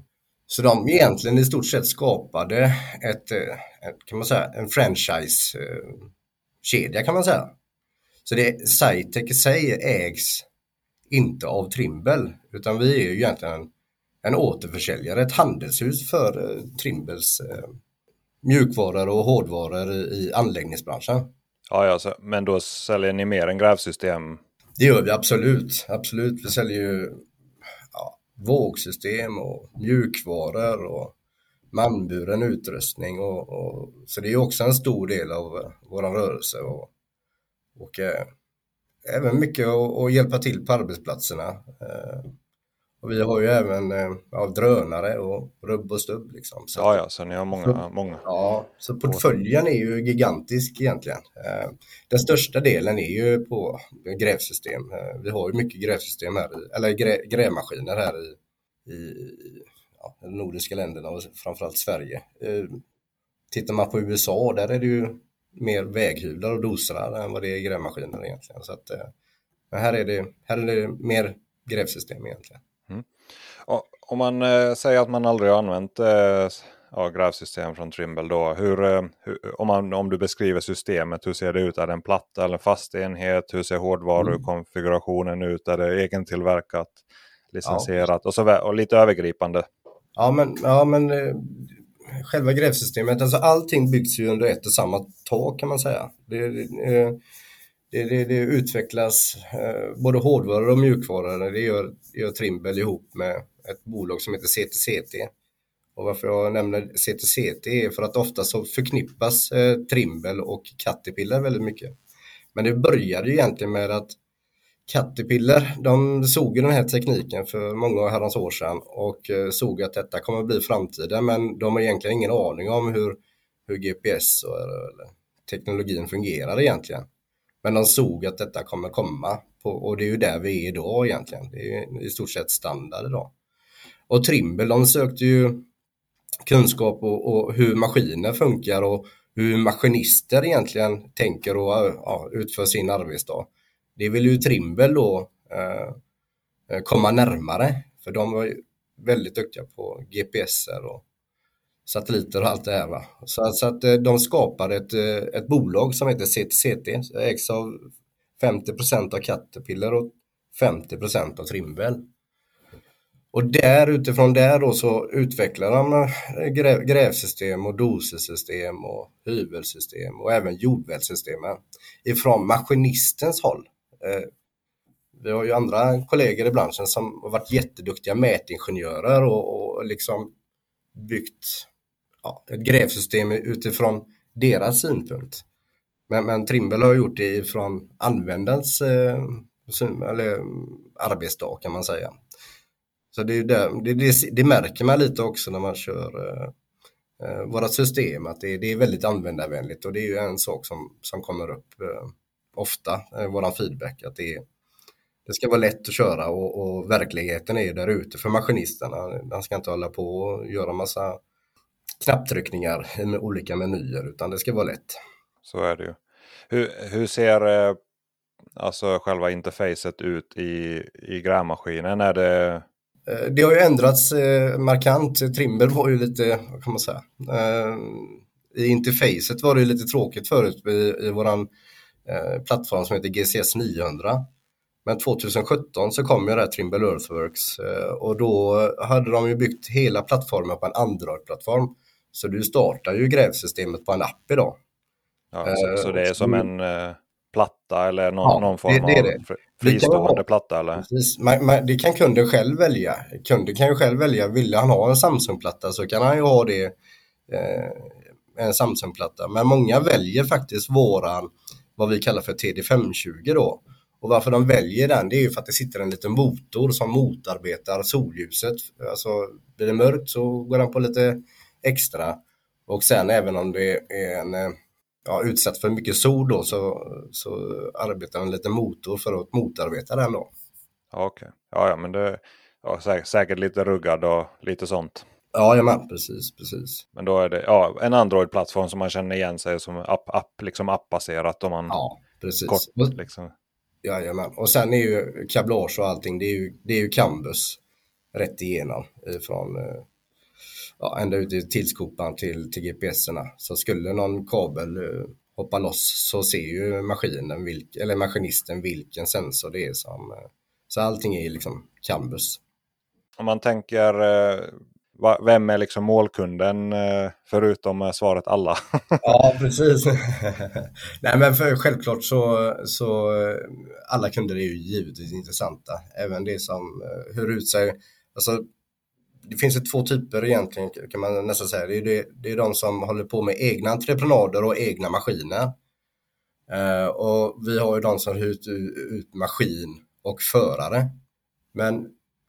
C: Så de egentligen i stort sett skapade ett, eh, ett kan man säga, en franchise-kedja kan man säga. Så det, Cytec i sig ägs inte av Trimble utan vi är ju egentligen en, en återförsäljare, ett handelshus för eh, Trimbles eh, mjukvaror och hårdvaror i, anläggningsbranschen.
A: Ja, ja så, men då säljer ni mer än grävsystem?
C: Det gör vi absolut. Absolut. Vi säljer ju vågsystem och mjukvaror och manburen utrustning. Och, och, så det är också en stor del av eh, vår rörelse. Och, och eh, även mycket att, att, hjälpa till på arbetsplatserna. Eh, och vi har ju även eh, ja, drönare och rubb och stubb. Liksom.
A: Så, ja, ja, så ni har många. Många.
C: Ja, så portföljen är ju gigantisk egentligen. Eh, den största delen är ju på grävsystem. Eh, vi har ju mycket grävsystem här, i, eller grä, grävmaskiner här i, i ja, de nordiska länderna och framförallt Sverige. Tittar man på USA, där är det ju mer väghyvlar och dosrar än vad det är grävmaskiner egentligen. Så att, men här är, det, här är det mer grävsystem egentligen.
A: Om man eh, säger att man aldrig har använt eh, ja, grävsystem från Trimble då. Hur, eh, hur, om, man, om du beskriver systemet, hur ser det ut? Är det en platta eller en fast enhet? Hur ser hårdvarukonfigurationen ut? Är det egentillverkat, licensierat ja. och, så, och lite övergripande?
C: Ja men, ja, men själva grävsystemet, alltså allting byggs ju under ett och samma tak kan man säga. Det, det, det, det utvecklas eh, både hårdvaror och mjukvaror. Det gör, det gör Trimble ihop med ett bolag som heter CTCT. Och varför jag nämner CTCT är för att ofta så förknippas eh, Trimble och Caterpillar väldigt mycket. Men det började ju egentligen med att Caterpillar, de såg den här tekniken för många herrans år sedan och eh, såg att detta kommer att bli framtiden men de har egentligen ingen aning om hur, hur GPS och eller, teknologin fungerar egentligen. Men de såg att detta kommer komma på, och det är ju där vi är idag egentligen. Det är i stort sett standard idag. Och Trimble, de sökte ju kunskap och, och hur maskiner funkar och hur maskinister egentligen tänker och ja, utför sin arbetsdag. Det vill ju Trimble då eh, komma närmare för de var ju väldigt duktiga på GPSer och satelliter och allt det här. Va? Så, så att eh, de skapade ett, eh, ett bolag som heter CTCT, ägs av 50% av Caterpillar och 50% av Trimble. Och där utifrån där då så utvecklar de eh, gräv, grävsystem och dosesystem och hyvelsystem och även jordvälssystemen ifrån maskinistens håll. Eh, vi har ju andra kollegor i branschen som har varit jätteduktiga mätingenjörer och, och liksom byggt ja, ett grävsystem utifrån deras synpunkt. Men, men Trimble har gjort det från användarens eh, eller, arbetsdag kan man säga. Så det, där, det, det, det, märker man lite också när man kör eh, eh, våra system, att det, det, är väldigt användarvänligt och det är ju en sak som, som kommer upp eh, ofta, eh, våran feedback, att det, det ska vara lätt att köra och, och verkligheten är där ute för maskinisterna. De ska inte hålla på och göra massa knapptryckningar med olika menyer utan det ska vara lätt.
A: Så är det ju. Hur, hur ser eh, alltså själva interfacet ut i, i grävmaskinen? Är det
C: Eh, det har ju ändrats eh, markant. Trimble var ju lite, vad kan man säga, eh, i interfacet var det lite tråkigt förut i, i våran plattform som heter GCS 900. Men 2017 så kom ju det här Trimble Earthworks och då hade de ju byggt hela plattformen på en Android-plattform. Så du startar ju grävsystemet på en app idag.
A: Ja, så, så det är som en platta eller någon, ja, någon form det, det av fristående platta? Eller?
C: Man, man, det kan kunden själv välja. Kunden kan ju själv välja, vill han ha en Samsung-platta så kan han ju ha det, eh, en Samsung-platta. Men många väljer faktiskt våran, vad vi kallar för TD520 då. Och varför de väljer den, det är ju för att det sitter en liten motor som motarbetar solljuset. Alltså blir det mörkt så går den på lite extra. Och sen även om det är en eh, ja, utsatt för mycket sol då så, så arbetar en liten motor för att motarbeta den då.
A: Okej, okay. ja, ja men det ja, säkert, säkert lite ruggad och lite sånt.
C: Ja, men precis, precis.
A: Men då är det ja, en Android-plattform som man känner igen sig som app, app, liksom appbaserat. Om man
C: ja, precis.
A: Kort, liksom.
C: Jajamän, och sen är ju kablage och allting, det är ju, det är ju Cambus rätt igenom ifrån eh, ja, ända ut i tillskopan till, till GPSerna. Så skulle någon kabel uh, hoppa loss så ser ju maskinen, vilk, eller maskinisten vilken sensor det är som... Uh, så allting är liksom Cambus.
A: Om man tänker, uh, vem är liksom målkunden förutom svaret alla?
C: ja, precis. Nej, men för, självklart så, så alla kunder är ju givetvis intressanta. Även det som hur ut sig. Alltså, det finns ju två typer egentligen kan man nästan säga. Det är, det, det är de som håller på med egna entreprenader och egna maskiner. Uh, och vi har ju de som hyr ut, ut maskin och förare. Men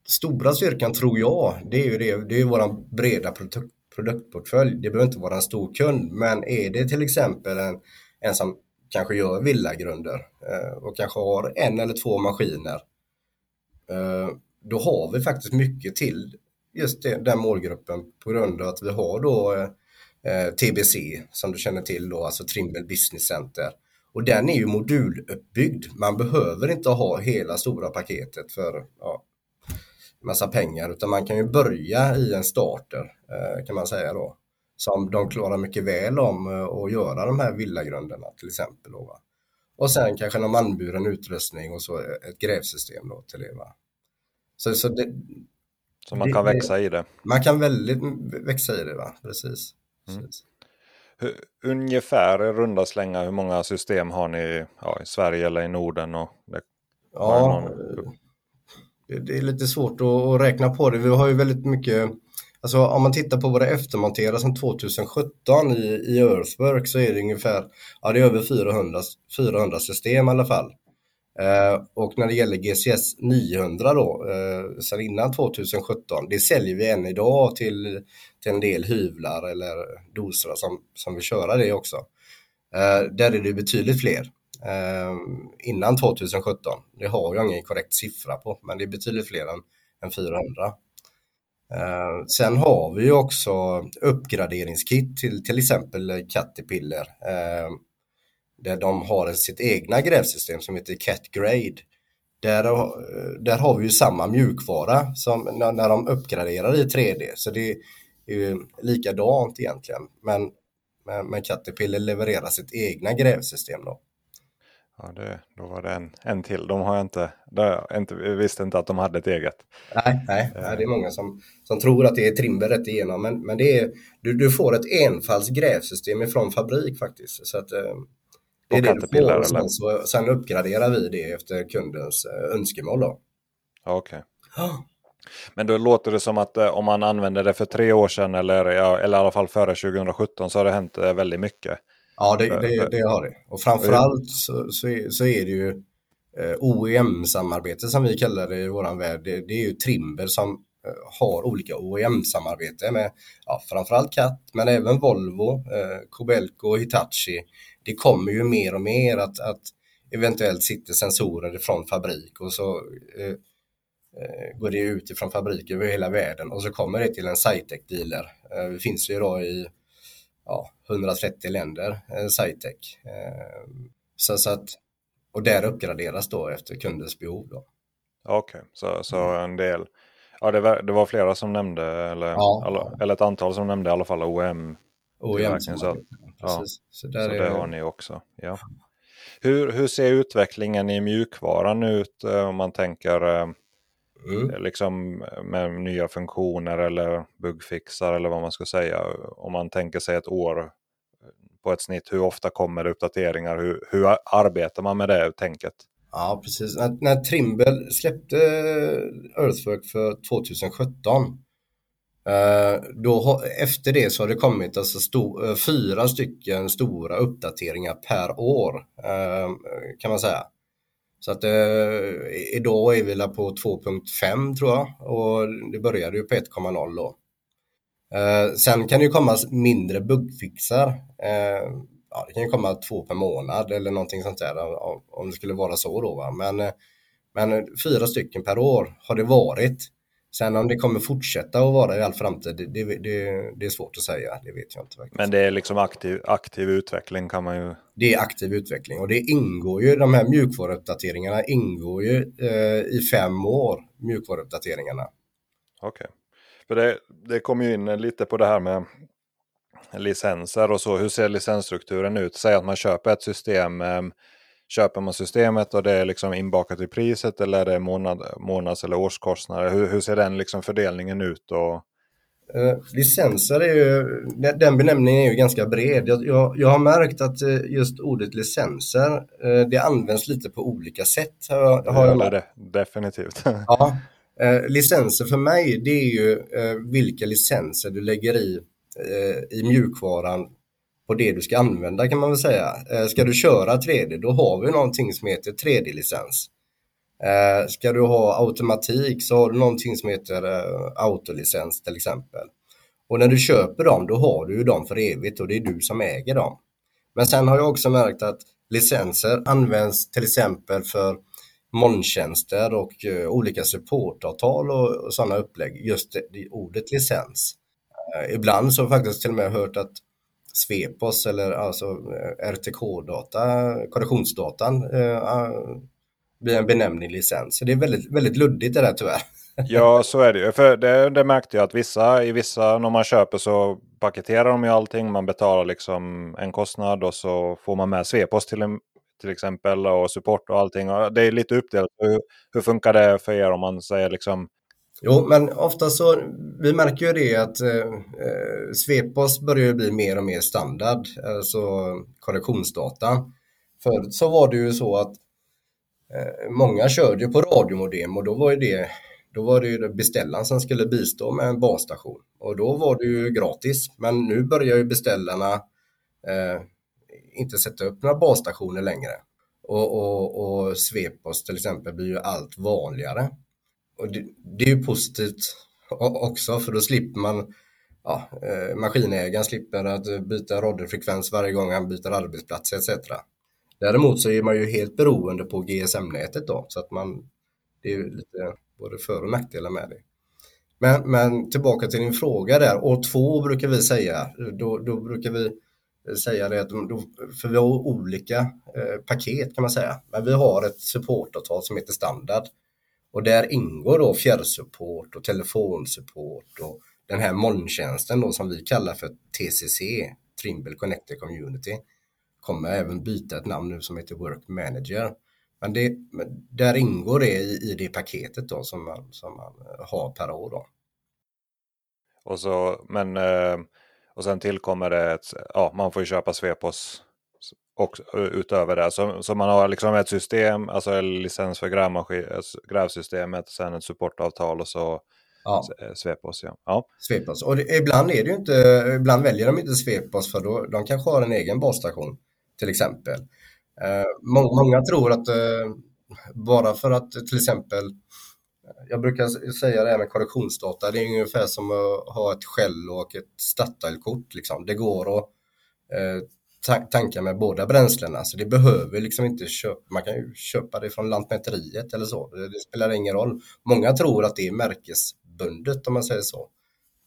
C: stora styrkan tror jag, det är ju det, det är vår breda produkt, produktportfölj. Det behöver inte vara en stor kund, men är det till exempel en, en som kanske gör villagrunder uh, och kanske har en eller två maskiner. Uh, då har vi faktiskt mycket till just det, den målgruppen på grund av att vi har då eh, eh TBC som du känner till då, alltså Trimble Business Center. Och den är ju moduluppbyggd. Man behöver inte ha hela stora paketet för ja, massa pengar utan man kan ju börja i en starter eh, kan man säga då. Som de klarar mycket väl om eh, att göra de här villagrunderna till exempel. Då, va? Och sen kanske någon anburen utrustning och så eh, ett grävsystem då till det. Va? Så, så det,
A: så man kan växa i det.
C: Man kan väldigt växa i det, va? Precis. Mm. Precis.
A: Hur, ungefär runda slänga, hur många system har ni ja, i Sverige eller i Norden? Och det,
C: ja, någon... det, det, är lite svårt att, att, räkna på det. Vi har ju väldigt mycket Alltså om man tittar på våra eftermonterare som 2017 i, i Earthwork så är det ungefär, ja det är över 400, 400 system i alla fall. Eh, och när det gäller GCS 900 då, eh, sedan innan 2017, det säljer vi än idag till, till en del hyvlar eller dosrar som, som vill köra det också. Eh, där är det betydligt fler. Eh, innan 2017, det har jag ingen korrekt siffra på, men det är betydligt fler än, än 400. Eh, sen har vi också uppgraderingskit till till exempel Caterpillar. Eh, där de har sitt egna grävsystem som heter Cat Grade. Där, där har vi ju samma mjukvara som när, när de uppgraderar i 3D. Så det är ju likadant egentligen. Men, men, men Caterpillar levererar sitt egna grävsystem då.
A: Ja, det, då var det en, en till. De har jag inte, jag inte, visste inte att de hade ett eget.
C: Nej, nej, nej det är många som, som tror att det är Trimber rätt igenom. Men, men det är, du, du får ett enfalds grävsystem ifrån fabrik faktiskt. Så att, eh, får. Eller? Sen, så, sen uppgraderar vi det efter kundens eh, önskemål.
A: Okej. Okay. Men då låter det som att eh, om man använder det för tre år sedan eller, ja, eller i alla fall före 2017 så har det hänt väldigt mycket.
C: Ja, det, det, det har det. Och framförallt så, så, är, så är det ju eh, OEM-samarbete som vi kallar det i våran värld. Det, det är ju Trimber som eh, har olika OEM-samarbete med ja, framförallt CAT men även Volvo, eh, Kobelco och Hitachi. Det kommer ju mer och mer att, att eventuellt sitter sensorer från fabrik och så eh, eh, går det ut ifrån fabrik över hela världen och så kommer det till en Cytec-dealer. Eh, det finns ju idag i ja, 130 länder, eh, Cytec. Eh, så, så att, och där uppgraderas då efter kundens behov.
A: Okej, okay. så, så en del. Ja, det var, det var flera som nämnde, eller, ja, alla, eller ett antal som nämnde i alla fall OEM.
C: OEM så, ja,
A: så, så är... det har ni också. Ja. Hur, hur ser utvecklingen i mjukvaran ut eh, om man tänker Mm. Eh, liksom med nya funktioner eller bugfixar eller vad man ska säga. Om man tänker sig ett år eh, på ett snitt, hur ofta kommer det uppdateringar? Hur, hur arbetar man med det tänket?
C: Ja, precis. När, när Trimble släppte Earthwork för 2017 eh, Eh, då, efter det så har det kommit alltså sto, eh, fyra stycken stora uppdateringar per år eh, kan man säga. Så att eh, idag är vi på 2.5 tror jag och det började ju på 1.0 då. Eh, sen kan det ju komma mindre buggfixar, Eh, ja, det kan ju komma två per månad eller någonting sånt där om det skulle vara så då. Va? Men, eh, men fyra stycken per år har det varit. Sen om det kommer fortsätta att vara i all framtid, det, det, det, är svårt att säga. Det vet jag inte. Faktiskt.
A: Men det är liksom aktiv, aktiv utveckling kan man ju...
C: Det är aktiv utveckling och det ingår ju, de här mjukvaruuppdateringarna ingår ju eh, i fem år, mjukvaruuppdateringarna.
A: Okej. Okay. För det, det kommer ju in lite på det här med licenser och så. Hur ser licensstrukturen ut? Säg att man köper ett system eh, Köper man systemet och det är liksom inbakat i priset eller är det månad, månads eller årskostnader? Hur, hur ser den liksom fördelningen ut? Och...
C: Eh, licenser är ju, den benämningen är ju ganska bred. Jag, jag, jag, har märkt att eh, just ordet licenser, eh, det används lite på olika sätt. Har, har
A: jag det, definitivt.
C: ja, eh, licenser för mig, det är ju eh, vilka licenser du lägger i, eh, i mjukvaran på det du ska använda kan man väl säga. Eh, ska du köra 3D då har vi någonting som heter 3D-licens. Eh, ska du ha automatik så har du någonting som heter eh, autolicens till exempel. Och när du köper dem då har du ju dem för evigt och det är du som äger dem. Men sen har jag också märkt att licenser används till exempel för molntjänster och eh, olika supportavtal och, och sådana upplägg. Just det, det ordet licens. Eh, ibland så har jag faktiskt till och med hört att Svepos eller alltså eh, RTK-data, korrektionsdatan eh, ah, blir en benämning licens. Så det är väldigt, väldigt luddigt det där tyvärr.
A: Ja, så är det ju. För det, det märkte jag att vissa, i vissa, när man köper så paketerar de ju allting. Man betalar liksom en kostnad och så får man med Svepos till, till exempel och support och allting. Och det är lite uppdelat. Hur, hur funkar det för er om man säger liksom
C: Jo, men ofta så, vi märker ju det att eh, eh Svepos börjar bli mer och mer standard, alltså korrektionsdata. Förut så var det ju så att eh, många körde ju på radiomodem och då var ju det, då var det ju beställaren som skulle bistå med en basstation och då var det ju gratis. Men nu börjar ju beställarna eh, inte sätta upp några basstationer längre. Och, och, och Svepos till exempel blir ju allt vanligare. Och det, det är ju positivt också för då slipper man ja, eh, maskinägaren slipper att byta radiofrekvens varje gång han byter arbetsplats etc. Däremot så är man ju helt beroende på GSM-nätet då så att man det är lite både för och nackdelar med det. Men, men tillbaka till din fråga där, år två brukar vi säga, då, då brukar vi säga det att då, för vi har olika eh, paket kan man säga, men vi har ett supportavtal som heter standard och där ingår då fjärrsupport och telefonsupport och den här molntjänsten då som vi kallar för TCC, Trimble Connected Community, kommer även byta ett namn nu som heter Work Manager. Men det, där ingår det i, i det paketet då som man, som man eh, har per år. Då.
A: Och, så, men, eh, och sen tillkommer det ett, ja man får ju köpa Svepos och, utöver det. Så, så man har liksom ett system, alltså en licens för eh, grävsystemet, sen ett supportavtal och så ja. Svepos. Ja. Ja.
C: Svepos. Och det, ibland är det inte, ibland väljer de inte Svepos för då, de kanske har en egen basstation till exempel. Eh, många, många, tror att eh, bara för att till exempel jag brukar säga det här med korrektionsdata, det är ungefär som att ha ett Shell och ett Statoil-kort. Liksom. Det går att eh, tankar med båda bränslena, så det behöver liksom inte köpa, man kan ju köpa det från Lantmäteriet eller så, det, det spelar ingen roll. Många tror att det är märkesbundet om man säger så,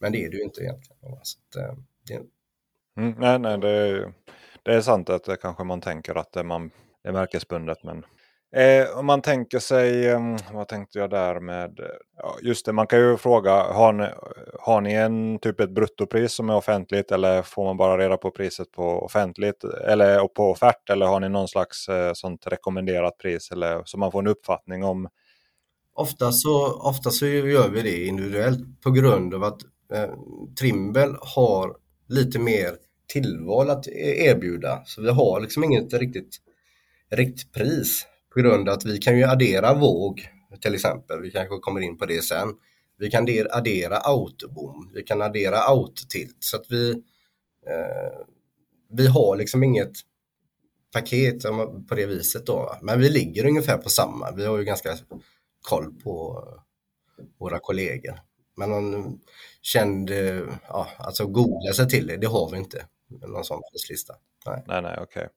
C: men det är det ju inte egentligen. Så att, eh, det...
A: mm, nej, nej, det, det är sant att det kanske man tänker att det, man, det är märkesbundet. Men eh, om man tänker sig, ehm, vad tänkte jag där med, eh, ja, just det man kan ju fråga, har ni, har ni en typ ett bruttopris som är offentligt eller får man bara reda på priset på offentligt eller på offert eller har ni någon slags eh, sånt rekommenderat pris eller så man får en uppfattning om
C: Ofta så, ofta så gör vi det individuellt på grund av att eh, Trimble har lite mer tillval att e-, erbjuda. Så vi har liksom inget riktigt riktpris på grund av att vi kan ju addera våg till exempel. Vi kanske kommer in på det sen. Vi kan addera autobom, vi kan addera autotilt så att vi eh, vi har liksom inget paket på det viset då. Men vi ligger ungefär på samma. Vi har ju ganska koll på våra kollegor. Men någon känd, eh, ja, alltså googla sig till det, det har vi inte någon sån prislista.
A: Nej, nej, nej okej. Okay.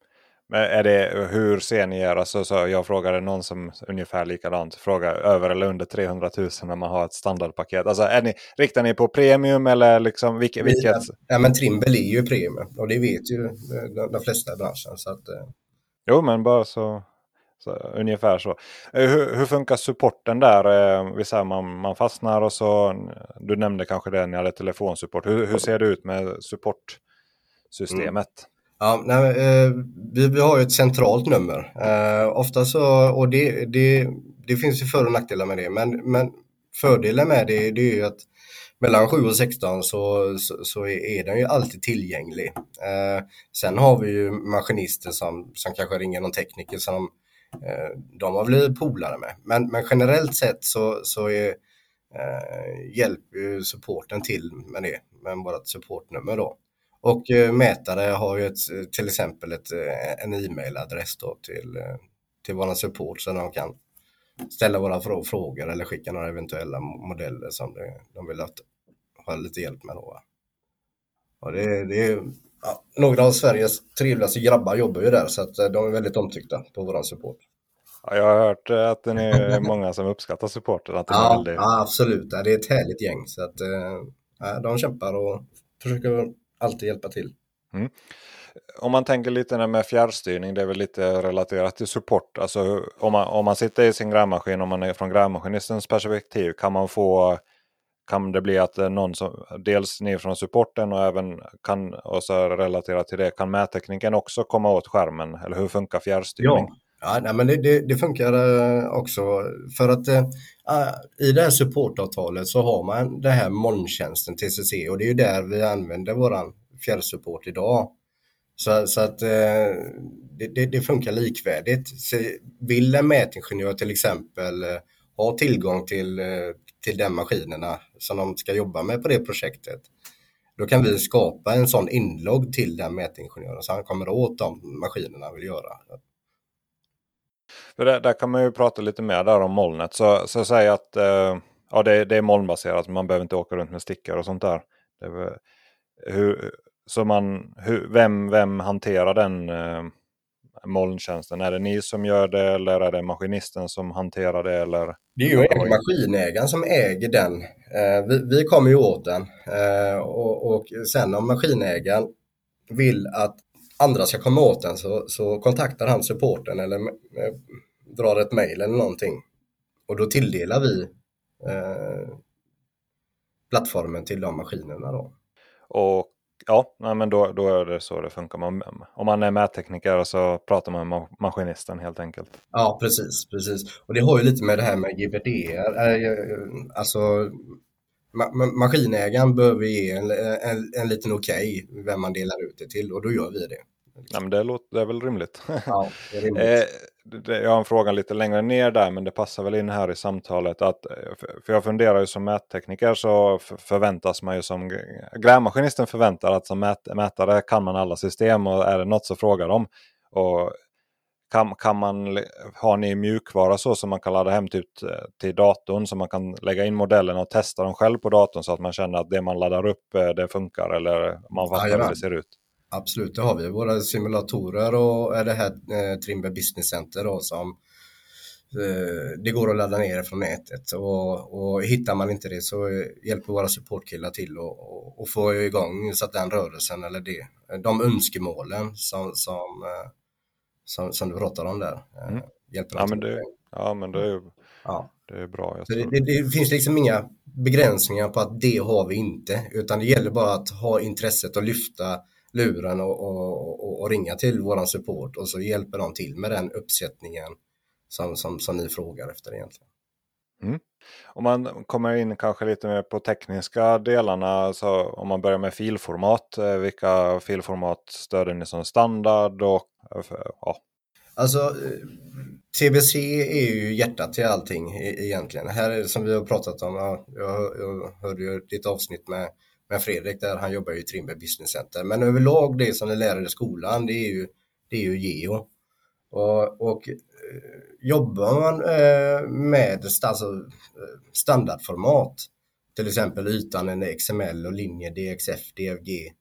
A: Är det, hur ser ni er? Alltså, så jag frågade någon som ungefär likadant. Fråga över eller under 300 000 när man har ett standardpaket. Alltså, är ni, riktar ni på premium eller liksom vilket? vilket?
C: Ja, men Trimble är ju premium och det vet ju de, de flesta i branschen. Så att, eh.
A: Jo, men bara så, så ungefär så. Eh, hur, hur, funkar supporten där? Eh, vi säger man, man fastnar och så. Du nämnde kanske det när ni hade telefonsupport. Hur, hur ser det ut med support? systemet. Mm.
C: Ja, nej, eh, vi, vi har ju ett centralt nummer. Eh, ofta så, och det, det, det finns ju för och nackdelar med det, men, men fördelen med det, det är ju att mellan 7 och 16 så, så, så är den ju alltid tillgänglig. Eh, sen har vi ju maskinister som, som kanske ringer någon tekniker som eh, de har blivit polare med. Men, men generellt sett så, så är, eh, hjälper ju supporten till med det, med vårt supportnummer då. Och eh, mätare har ju ett, till exempel ett, eh, en e-mailadress till, eh, till våran support så de kan ställa våra frågor eller skicka några eventuella modeller som de vill att, ha lite hjälp med. Då. Och det, det är, ja, några av Sveriges trevligaste grabbar jobbar ju där så att de är väldigt omtyckta på våran support.
A: Ja, jag har hört att det är många som uppskattar supporten. Att
C: ja,
A: väldigt...
C: ja, absolut. Det är ett härligt gäng. Så att, ja, de kämpar och försöker alltid hjälpa till. Mm.
A: Om man tänker lite med fjärrstyrning, det är väl lite relaterat till support. Alltså om man, om man sitter i sin grävmaskin, om man är från grävmaskinistens perspektiv, kan man få kan det bli att någon som, dels ni från supporten och även kan, och så relaterat till det, kan mättekniken också komma åt skärmen? Eller hur funkar fjärrstyrning?
C: Ja, ja nej, men det, det, det funkar eh, också för att äh, i det här supportavtalet så har man den här molntjänsten TCC och det är ju där vi använder våran fjärrsupport idag. Så, så att äh, det, det, funkar likvärdigt. Så vill en mätingenjör till exempel ha tillgång till, till de maskinerna som de ska jobba med på det projektet. Då kan vi skapa en sån inlogg till den mätingenjören så han kommer åt de maskinerna han vill göra.
A: För där kan man ju prata lite mer där om molnet. Så, så säg att eh, ja, det, det, är molnbaserat, man behöver inte åka runt med stickor och sånt där. Det, hur, så man, hur, vem, vem hanterar den eh, molntjänsten? Är det ni som gör det eller är det maskinisten som hanterar det? Eller?
C: Det är ju maskinägaren som äger den. Eh, vi, vi kommer ju åt den eh, och, och sen om maskinägaren vill att andra ska komma åt den så, så kontaktar han supporten eller eh, drar ett mejl eller någonting. Och då tilldelar vi eh, plattformen till de maskinerna. Då.
A: Och ja, men då, då är det så det funkar. Man, om man är mättekniker så pratar man med maskinisten helt enkelt.
C: Ja, precis. precis. Och det har ju lite med det här med GBD. Eh, alltså ma maskinägaren behöver ge en, en, en liten okej okay vem man delar ut det till och då gör vi det.
A: Ja, men det, låter, det är väl rimligt.
C: Ja, är rimligt.
A: eh, jag har en fråga lite längre ner där men det passar väl in här i samtalet. Att, eh, för jag funderar ju som mättekniker så förväntas man ju som grävmaskinisten förväntar att som mät, mätare kan man alla system och är det något så frågar de. Och kan, kan man, har ni mjukvara så som man kan ladda hem till, till datorn så man kan lägga in modellerna och testa dem själv på datorn så att man känner att det man laddar upp eh, det funkar eller man fattar hur det ser ut?
C: Absolut, det har vi. Våra simulatorer och det här eh, Trimber Business Center då, som eh, det går att ladda ner från nätet och, och hittar man inte det så hjälper våra supportkillar till och, och, och få igång så att den rörelsen eller det, de önskemålen som, som, eh, som, som du pratar om där eh, mm. hjälper
A: ja, men det, ja, men det är, ja. det är bra.
C: Det, det, det, finns liksom inga begränsningar på att det har vi inte, utan det gäller bara att ha intresset att lyfta luren och, och, och, ringa till våran support och så hjälper de till med den uppsättningen som, som, som ni frågar efter egentligen.
A: Mm. Om man kommer in kanske lite mer på tekniska delarna, så om man börjar med filformat, eh, vilka filformat stöder ni som standard? Och, eh, ja.
C: Alltså eh, TBC är ju hjärtat till allting e-, egentligen. Här är det som vi har pratat om, jag, jag hörde ju ditt avsnitt med med Fredrik där han jobbar ju i Trimberg Business Center. Men överlag det som ni lärare i skolan det är ju, det är ju geo. Och, och jobbar man eh, med alltså, eh, standardformat, till exempel ytan en XML och linje DXF, DFG,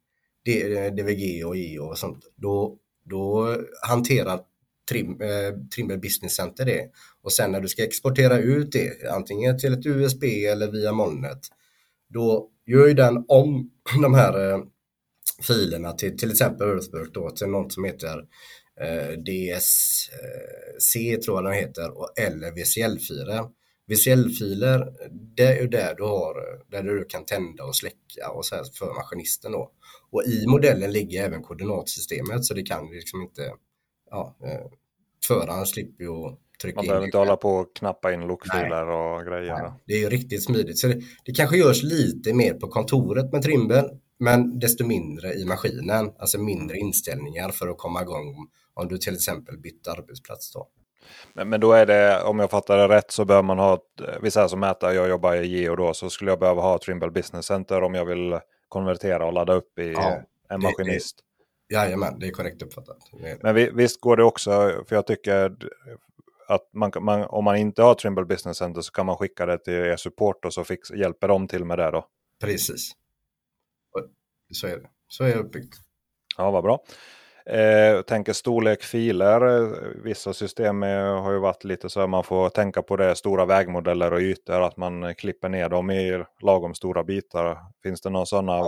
C: DVG eh, och EO och sånt, då, då hanterar Trim, eh, Business Center det. Och sen när du ska exportera ut det, antingen till ett USB eller via molnet, då gör ju den om de här eh, filerna till till exempel Earthwork då till något som heter eh, DSC tror jag den heter och, eller VCL-filer. VCL-filer det är där du har där du kan tända och släcka och så här för maskinisten då. Och i modellen ligger även koordinatsystemet så det kan liksom inte ja, eh, föraren slipper ju
A: trycka Man in behöver inte hålla på och knappa in lokfiler och grejer. Nej,
C: det är ju riktigt smidigt. Så det, det kanske görs lite mer på kontoret med Trimble, men desto mindre i maskinen. Alltså mindre inställningar för att komma igång om du till exempel bytt arbetsplats. Då.
A: Men, men då är det, om jag fattar det rätt, så behöver man ha, vi säger som mätare, jag jobbar i Geo då, så skulle jag behöva ha Trimble Business Center om jag vill konvertera och ladda upp i ja, en maskinist.
C: Det, jajamän, det är korrekt uppfattat.
A: Men visst går det också, för jag tycker att man, man, om man inte har Trimble Business Center så kan man skicka det till er support och så fix, hjälper de till med det då.
C: Precis. Så är det. Så är det uppbyggt.
A: Ja, vad bra. Eh, tänker storlek filer. Vissa system har ju varit lite så att man får tänka på det. Stora vägmodeller och ytor. Att man klipper ner dem i lagom stora bitar. Finns det någon sådana,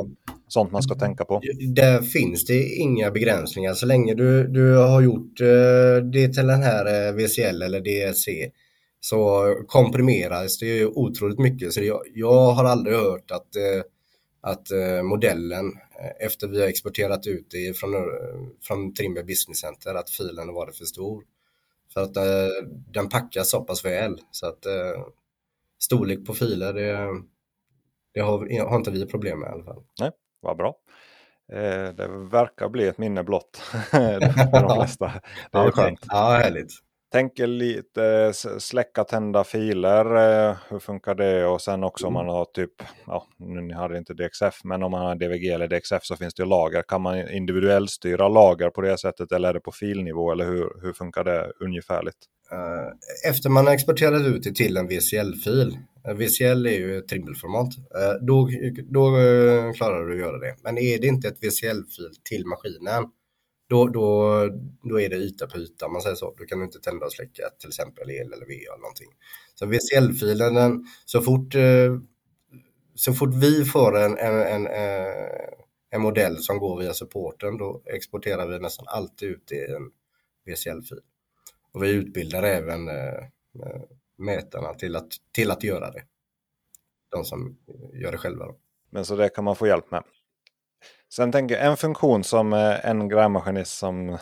A: sånt man ska tänka på?
C: Där finns det inga begränsningar. Så länge du, du har gjort eh, det till den här eh, VCL eller DSC så komprimeras det ju otroligt mycket. Så jag, jag har aldrig hört att, eh, att modellen Eh, efter vi har exporterat ut det från, eh, från Trimber Business Center att filen varit för stor. För att eh, den packas så pass väl så att eh, storlek på filer det, det har, har, inte vi problem med i alla fall.
A: Nej, vad bra. Eh, det verkar bli ett minne blott för de flesta.
C: Det är skönt. Ja, härligt.
A: Tänker lite släcka, tända filer. Eh, hur funkar det? Och sen också om man har typ, ja, nu hade inte DXF, men om man har DVG eller DXF så finns det ju lager. Kan man individuellt styra lager på det sättet eller är det på filnivå? Eller hur, hur funkar det ungefärligt?
C: Eh, efter man har exporterat ut det till en VCL-fil, eh, VCL är ju ett trimbelformat, då, då klarar du att göra det. Men är det inte ett VCL-fil till maskinen, då, då, då är det yta på yta, man säger så. Då kan du inte tända och släcka till exempel el eller VA eller någonting. Så VCL-filen, så fort, eh, så fort vi får en, en, en, eh, en modell som går via supporten, då exporterar vi nästan alltid ut i en VCL-fil. Och vi utbildar även eh, mätarna till att, till att göra det. De som gör det själva. Då.
A: Men så det kan man få hjälp med? Sen tänker jag en funktion som eh, en grävmaskinist som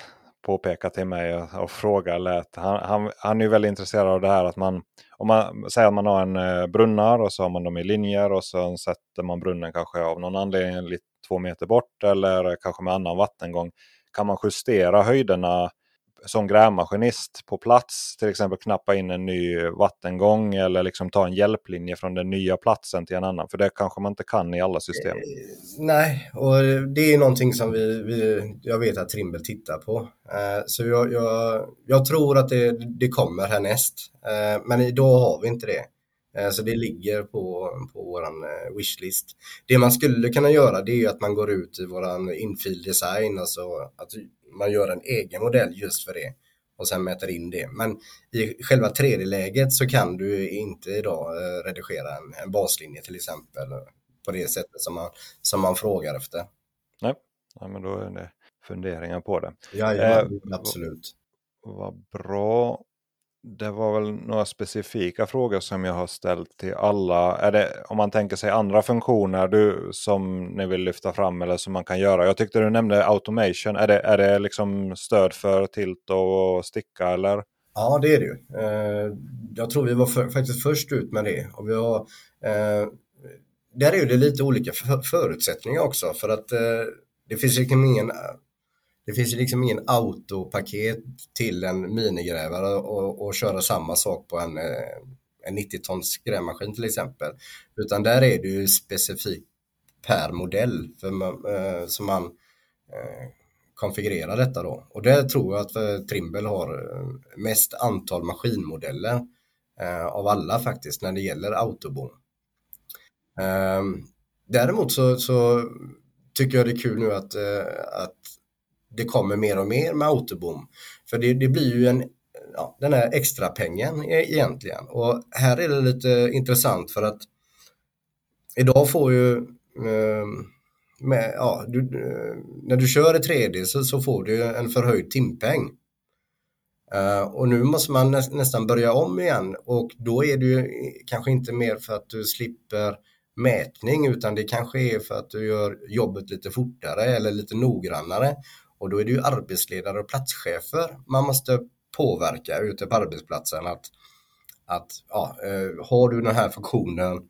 A: påpekar till mig och, och frågar lät. Han, han, han är väldigt intresserad av det här att man, om man säger att man har en eh, brunnar och så har man dem i linjer och så sätter man brunnen kanske av någon anledning lite två meter bort eller kanske med annan vattengång. Kan man justera höjderna som grävmaskinist på plats till exempel knappa in en ny vattengång eller liksom ta en hjälplinje från den nya platsen till en annan? För det kanske man inte kan i alla system. Eh,
C: nej, och det är någonting som vi, vi jag vet att Trimble tittar på. Eh, så jag, jag, jag, tror att det, det kommer härnäst. Eh, men idag har vi inte det. Så det ligger på, på vår wishlist. Det man skulle kunna göra det är att man går ut i vår infield design, alltså att man gör en egen modell just för det och sen mäter in det. Men i själva 3D-läget så kan du inte idag eh, redigera en, en baslinje till exempel på det sättet som man, som man frågar efter.
A: Nej, ja, men då är det funderingar på det.
C: Ja, ja eh, absolut.
A: Vad bra det var väl några specifika frågor som jag har ställt till alla. Är det, om man tänker sig andra funktioner du, som ni vill lyfta fram eller som man kan göra. Jag tyckte du nämnde automation. Är det, är det liksom stöd för tilt och sticka eller?
C: Ja, det är det ju. Eh, jag tror vi var för, faktiskt först ut med det. Och vi har, eh, där är det lite olika förutsättningar också för att eh, det finns liksom ingen det finns ju liksom ingen autopaket till en minigrävare och, och köra samma sak på en, eh, en 90-tons grävmaskin till exempel. Utan där är det ju specifikt per modell för man, eh, som man eh, konfigurerar detta då. Och där tror jag att eh, Trimble har eh, mest antal maskinmodeller eh, av alla faktiskt när det gäller autobom. Eh, däremot så, så, tycker jag det är kul nu att, att det kommer mer och mer med autobom. För det, det blir ju en, ja, den här extra pengen e-, egentligen. Och här är det lite intressant för att idag får ju eh, med, ja, du, när du kör i 3D så, så får du en förhöjd timpeng. Uh, och nu måste man nä nästan börja om igen och då är det ju kanske inte mer för att du slipper mätning utan det kanske är för att du gör jobbet lite fortare eller lite noggrannare och då är det ju arbetsledare och platschefer man måste påverka ute på arbetsplatsen att, att ja, eh, har du den här funktionen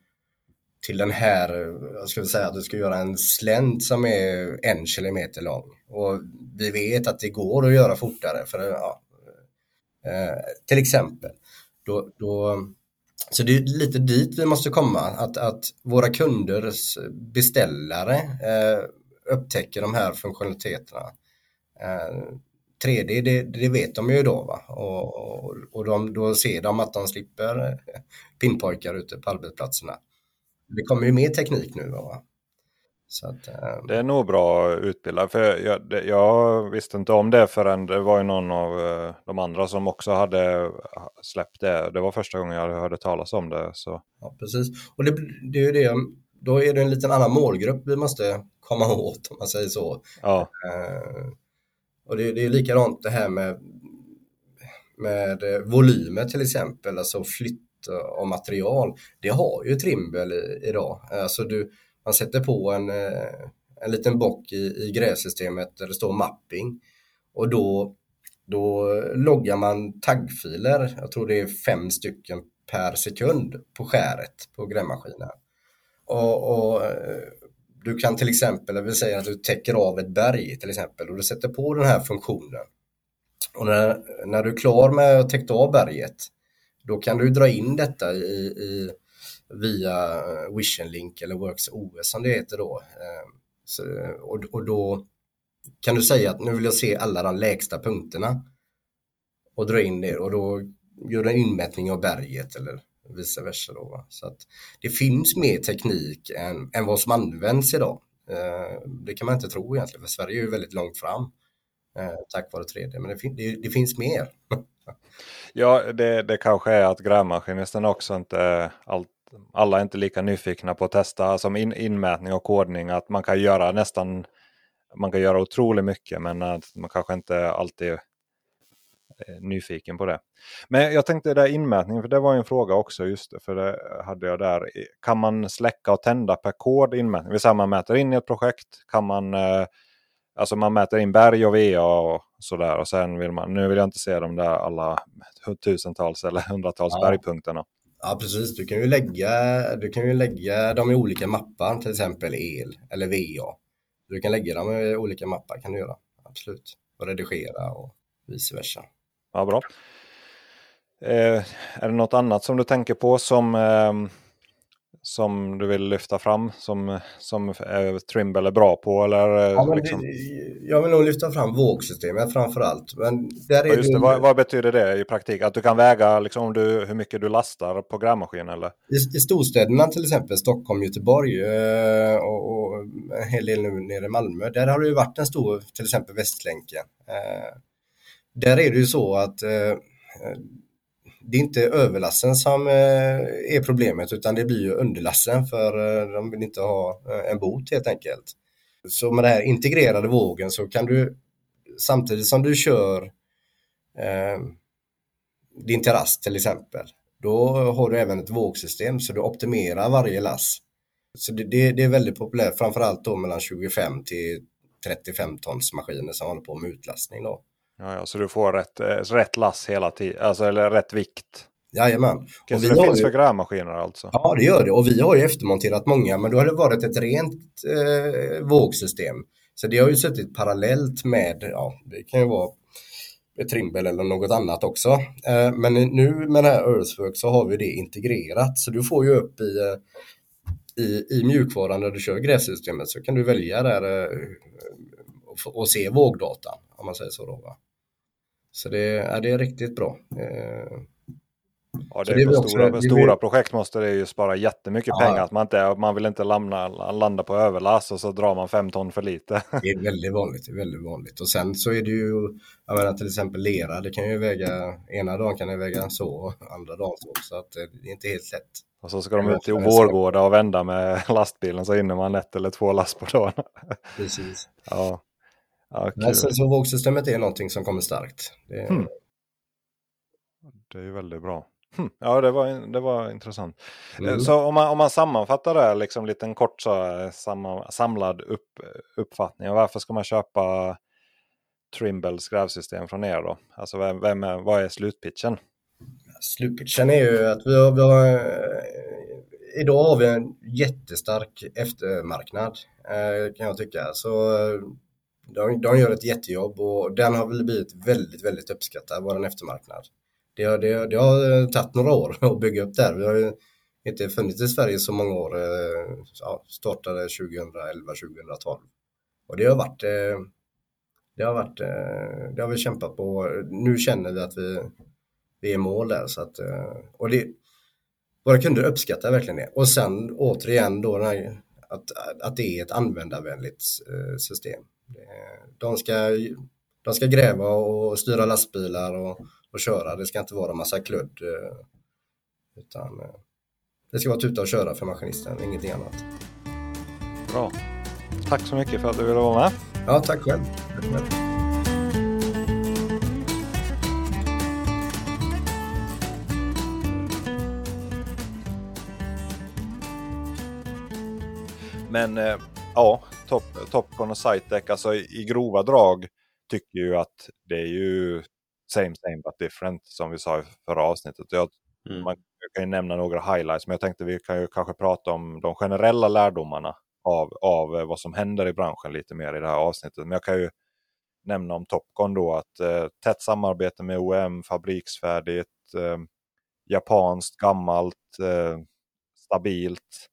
C: till den här, jag skulle säga att du ska göra en slänt som är en kilometer lång och vi vet att det går att göra fortare för ja, eh, till exempel. Då, då, så det är lite dit vi måste komma, att, att våra kunders beställare eh, upptäcker de här funktionaliteterna 3D, eh, det, det, vet de ju då. Va? Och, och de, då ser de att de slipper eh, pinpojkar ute på arbetsplatserna. Det kommer ju mer teknik nu. Va?
A: Att, äh... Det är nog bra utbildat. För jag, det, jag, visste inte om det förrän det var ju någon av de andra som också hade släppt det. Det var första gången jag hörde talas om det. Så.
C: Ja, precis. Och det, det är ju det, då är det en liten annan målgrupp vi måste komma åt om man säger så.
A: Ja.
C: Och det, det är likadant det här med, med eh, volymer till exempel, alltså flytt eh, av material. Det har ju Trimble idag. Alltså du, man sätter på en, eh, en liten bock i, i grävsystemet där det står mapping och då, då loggar man taggfiler, jag tror det är fem stycken per sekund på skäret på grävmaskinen. Och, och du kan till exempel, vi säger att du täcker av ett berg till exempel och du sätter på den här funktionen. Och när, när du är klar med att täcka av berget, då kan du dra in detta i, i via Vision Link eller Works OS som det heter då. Ehm, så, och, och då kan du säga att nu vill jag se alla de lägsta punkterna och dra in det och då gör du en inmätning av berget eller vice versa. Då, Så att det finns mer teknik än, än vad som används idag. Eh, det kan man inte tro egentligen, för Sverige är ju väldigt långt fram eh, tack vare 3D, men det, fin det, det finns mer.
A: ja, det, det kanske är att grävmaskinisten också inte allt alla är inte lika nyfikna på att testa som in, inmätning och kodning. Att man kan göra nästan man kan göra otroligt mycket men att man kanske inte alltid nyfiken på det. Men jag tänkte där inmätning, för det var en fråga också just det, för det hade jag där. Kan man släcka och tända per kod inmätning? Det vill säga man mäter in i ett projekt, kan man eh, Alltså man mäter in berg och VA och sådär och sen vill man, nu vill jag inte se de där alla tusentals eller hundratals ja. bergpunkterna.
C: Ja precis, du kan ju lägga, du kan ju lägga dem i olika mappar, till exempel el eller VA. Du kan lägga dem i olika mappar kan du göra, absolut. Och redigera och vice versa.
A: Ja, bra. Eh, är det något annat som du tänker på som eh, som du vill lyfta fram som, som eh, Trimble är bra på? Eller,
C: eh, ja, liksom... det, jag vill nog lyfta fram vågsystemet framför allt. Men där är ja,
A: just det. Vad, vad, betyder det i praktik? Att du kan väga liksom, du, hur mycket du lastar på grävmaskin? Eller?
C: I, I storstäderna till exempel Stockholm, Göteborg eh, och, och en hel del nu nere i Malmö. Där har det ju varit en stor, till exempel Västlänken. Där är det ju så att eh, det är inte överlassen som eh, är problemet utan det blir ju underlassen för eh, de vill inte ha eh, en bot helt enkelt. Så med den här integrerade vågen så kan du samtidigt som du kör eh, din terrass till exempel, då har du även ett vågsystem så du optimerar varje lass. Så det, det, det är väldigt populärt, framförallt då mellan 25 till 35 tons maskiner som håller på med utlastning. Då.
A: Ja, ja, så du får rätt, eh, rätt lass hela tiden, alltså eller rätt vikt.
C: Jajamän.
A: Och så det finns ju... för grävmaskiner alltså?
C: Ja, det gör det. Och vi har ju eftermonterat många, men då har det varit ett rent eh, vågsystem. Så det har ju suttit parallellt med, ja, det kan ju vara ett Trimble eller något annat också. Eh, men nu med det här Earthwork så har vi det integrerat, så du får ju upp i, eh, i, i mjukvaran när du kör grävsystemet så kan du välja där eh, och, och se vågdatan, om man säger så. Då, va? Så det, ja, det är riktigt bra. Eh,
A: ja, det, det är stora, också, stora projekt måste det ju spara jättemycket ja. pengar. Att man, inte, man vill inte lamna, landa på överlast och så drar man fem ton för lite.
C: Det är väldigt vanligt. Det väldigt vanligt. Och sen så är det ju, jag menar till exempel lera, det kan ju väga, ena dagen kan det väga så, andra dagen så. Så att det är inte helt lätt.
A: Och så ska de ut till Vårgårda och vända med lastbilen så hinner man ett eller två last på dagen.
C: Precis.
A: Ja.
C: Ja, Men så vågsystemet är någonting som kommer starkt. Det är, hmm.
A: det är ju väldigt bra. Hmm. Ja, det var, det var intressant. Mm. Så om man, om man sammanfattar det, liksom lite en kort så, samma, samlad upp, uppfattning. Varför ska man köpa Trimbles grävsystem från er då? Alltså vem, vem är, vad är slutpitchen?
C: Slutpitchen är ju att vi har, vi har idag har vi en jättestark eftermarknad eh, kan jag tycka. Så de, de gör ett jättejobb och den har väl blivit väldigt, väldigt uppskattad, vår eftermarknad. Det har, det, det har eh, tagit några år att bygga upp där. Vi har ju inte funnits i Sverige så många år. Eh, ja, startade 2011, 2012. Och det har varit eh, det har varit, det har vi kämpat på. Nu känner vi att vi, vi är i mål där. Så att, och det, våra kunder uppskattar verkligen det. Och sen återigen då att, att det är ett användarvänligt system. De ska, de ska gräva och styra lastbilar och, och köra. Det ska inte vara massa kludd. Eh, utan eh, det ska vara tuta och köra för maskinisten, ingenting annat.
A: Bra. Tack så mycket för att du ville vara med.
C: Ja, tack själv. Tack själv.
A: Men eh, ja, Top, Topcon och Sitec, alltså i, grova drag tycker ju att det är ju same same but different som vi sa i förra avsnittet. Jag, mm. man kan ju nämna några highlights men jag tänkte vi kan ju kanske prata om de generella lärdomarna av, av vad som händer i branschen lite mer i det här avsnittet. Men jag kan ju nämna om Topcon då att eh, tätt samarbete med OEM, fabriksfärdigt, eh, japanskt, gammalt, eh, stabilt.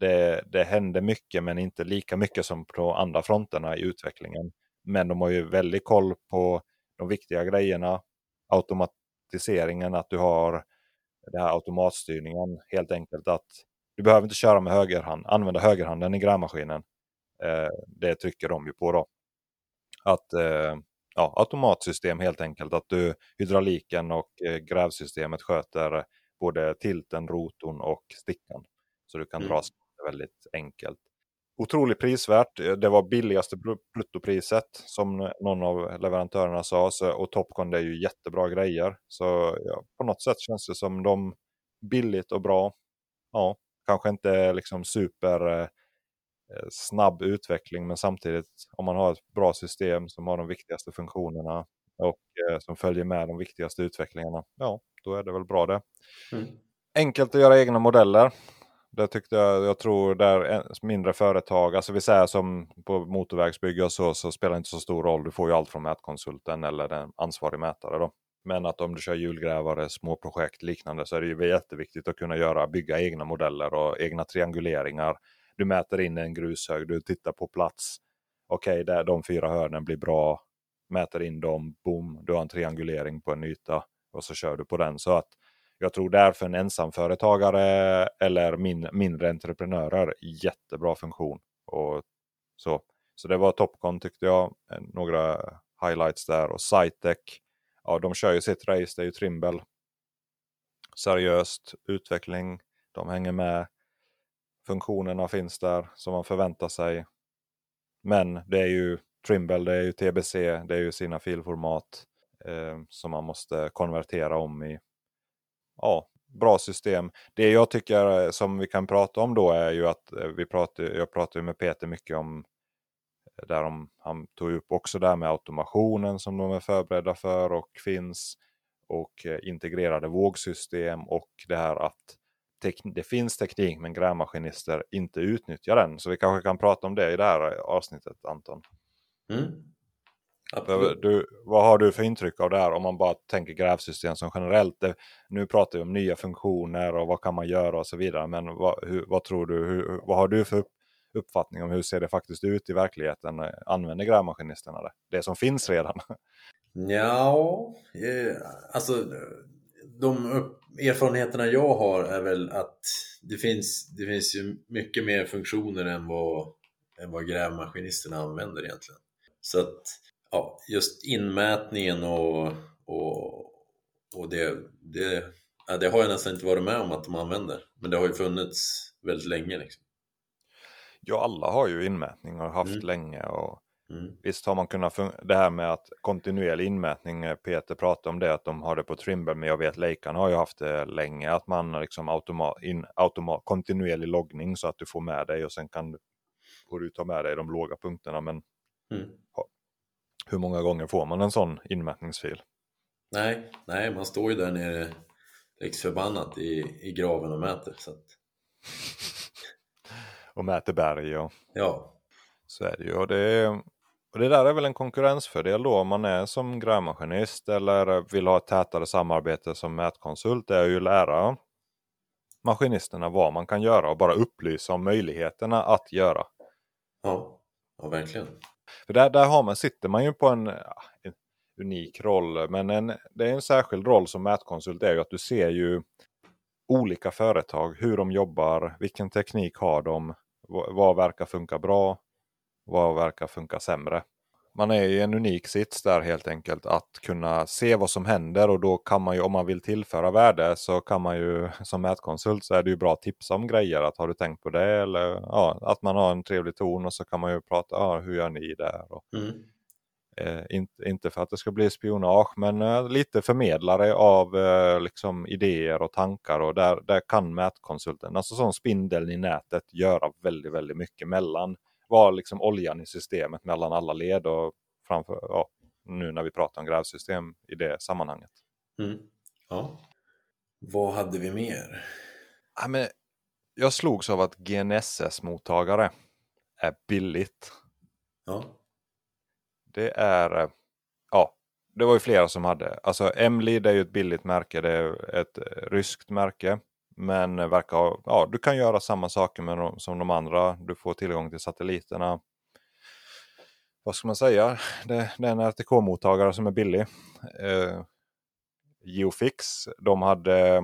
A: Det, det händer mycket men inte lika mycket som på andra fronterna i utvecklingen. Men de har ju väldigt koll på de viktiga grejerna. Automatiseringen, att du har den här automatstyrningen. Helt enkelt att du behöver inte köra med högerhand, använda högerhanden i grävmaskinen. Eh, det trycker de ju på då. Att eh, ja, automatsystem helt enkelt. Att du hydrauliken och eh, grävsystemet sköter både tilten, rotorn och stickan. Så du kan mm. dra väldigt enkelt. Otroligt prisvärt. Det var billigaste bruttopriset som någon av leverantörerna sa. Så, och Topcon det är ju jättebra grejer. Så ja, på något sätt känns det som de billigt och bra. Ja, kanske inte liksom super eh, snabb utveckling men samtidigt om man har ett bra system som har de viktigaste funktionerna och eh, som följer med de viktigaste utvecklingarna. Ja, då är det väl bra det. Mm. Enkelt att göra egna modeller. Det tyckte jag, jag tror där mindre företag, alltså vi säger som på motorvägsbygge och så, så spelar det inte så stor roll. Du får ju allt från mätkonsulten eller den ansvarig mätare då. Men att om du kör hjulgrävare, små projekt liknande så är det ju jätteviktigt att kunna göra, bygga egna modeller och egna trianguleringar. Du mäter in en grushög, du tittar på plats. Okej, okay, de fyra hörnen blir bra. Mäter in dem, boom, du har en triangulering på en yta och så kör du på den. Så att jag tror därför en ensamföretagare eller min, mindre entreprenörer jättebra funktion. Och så. så det var Topcon tyckte jag. Några highlights där och Cytec. Ja, de kör ju sitt race, det är ju Trimble. Seriöst, utveckling, de hänger med. Funktionerna finns där som man förväntar sig. Men det är ju Trimble, det är ju TBC, det är ju sina filformat eh, som man måste konvertera om i ja, bra system. Det jag tycker eh, som vi kan prata om då är ju att eh, vi pratar, jag pratar med Peter mycket om eh, där de, han tog upp också det här med automationen som de är förberedda för och finns. Och integrerade vågsystem och det här att det finns teknik men grävmaskinister inte utnyttjar den. Så vi kanske kan prata om det i det här avsnittet Anton. Mm. Du, vad har du för intryck av det här om man bara tänker grävsystem som generellt? Det, nu pratar vi om nya funktioner och vad kan man göra och så vidare. Men vad, hur, vad tror du, hur, vad har du för uppfattning om hur ser det faktiskt ut i verkligheten? Använder grävmaskinisterna det? Det som finns redan?
D: Ja, eh, alltså de erfarenheterna jag har är väl att det finns, det finns ju mycket mer funktioner än vad, än vad grävmaskinisterna använder egentligen. Så att ja, just inmätningen och, och, och det, det, ja, det har jag nästan inte varit med om att de använder. Men det har ju funnits väldigt länge. Liksom.
A: Ja, alla har ju inmätning och haft mm. länge. Och mm. Visst har man kunnat, det här med att kontinuerlig inmätning, eh, Peter pratade om det, att de har det på Trimble, men jag vet Leican har ju haft det länge, att man liksom automat, in, automat, kontinuerlig loggning så att du får med dig och sen kan får du ta med dig de låga punkterna. Men mm hur många gånger får man en sån inmätningsfil?
D: Nej, nej man står ju där nere förbannat i, i graven och mäter. Så att...
A: och mäter berg och...
D: Ja.
A: Så är det ju. Och det, och det där är väl en konkurrensfördel då om man är som grävmaskinist eller vill ha ett tätare samarbete som mätkonsult. Det är ju lära maskinisterna vad man kan göra och bara upplysa om möjligheterna att göra.
D: Ja, ja verkligen.
A: För där, där har man, sitter man ju på en, en unik roll. Men en, det är en särskild roll som mätkonsult är ju att du ser ju olika företag, hur de jobbar, vilken teknik har de, vad, vad verkar funka bra, vad verkar funka sämre man är i en unik sits där helt enkelt att kunna se vad som händer och då kan man ju om man vill tillföra värde så kan man ju som mätkonsult så är det ju bra att tipsa om grejer. Att har du tänkt på det eller ja, att man har en trevlig ton och så kan man ju prata, ja, hur gör ni där? Och, mm. eh, inte, inte för att det ska bli spionage men eh, lite förmedlare av eh, liksom idéer och tankar och där, där kan mätkonsulten, alltså som spindeln i nätet, göra väldigt, väldigt mycket mellan var liksom oljan i systemet mellan alla led och framför, ja, nu när vi pratar om grävsystem i det sammanhanget.
D: Mm. Ja. Vad hade vi mer?
A: Ja, men jag slogs av att GNSS-mottagare är billigt.
D: Ja.
A: Det är, ja, det var ju flera som hade. Alltså M-Lead är ju ett billigt märke, det är ett ryskt märke. Men verkar ha, ja, du kan göra samma saker med de, som de andra. Du får tillgång till satelliterna. Vad ska man säga? Det, det är en RTK-mottagare som är billig. Eh, Geofix, de hade,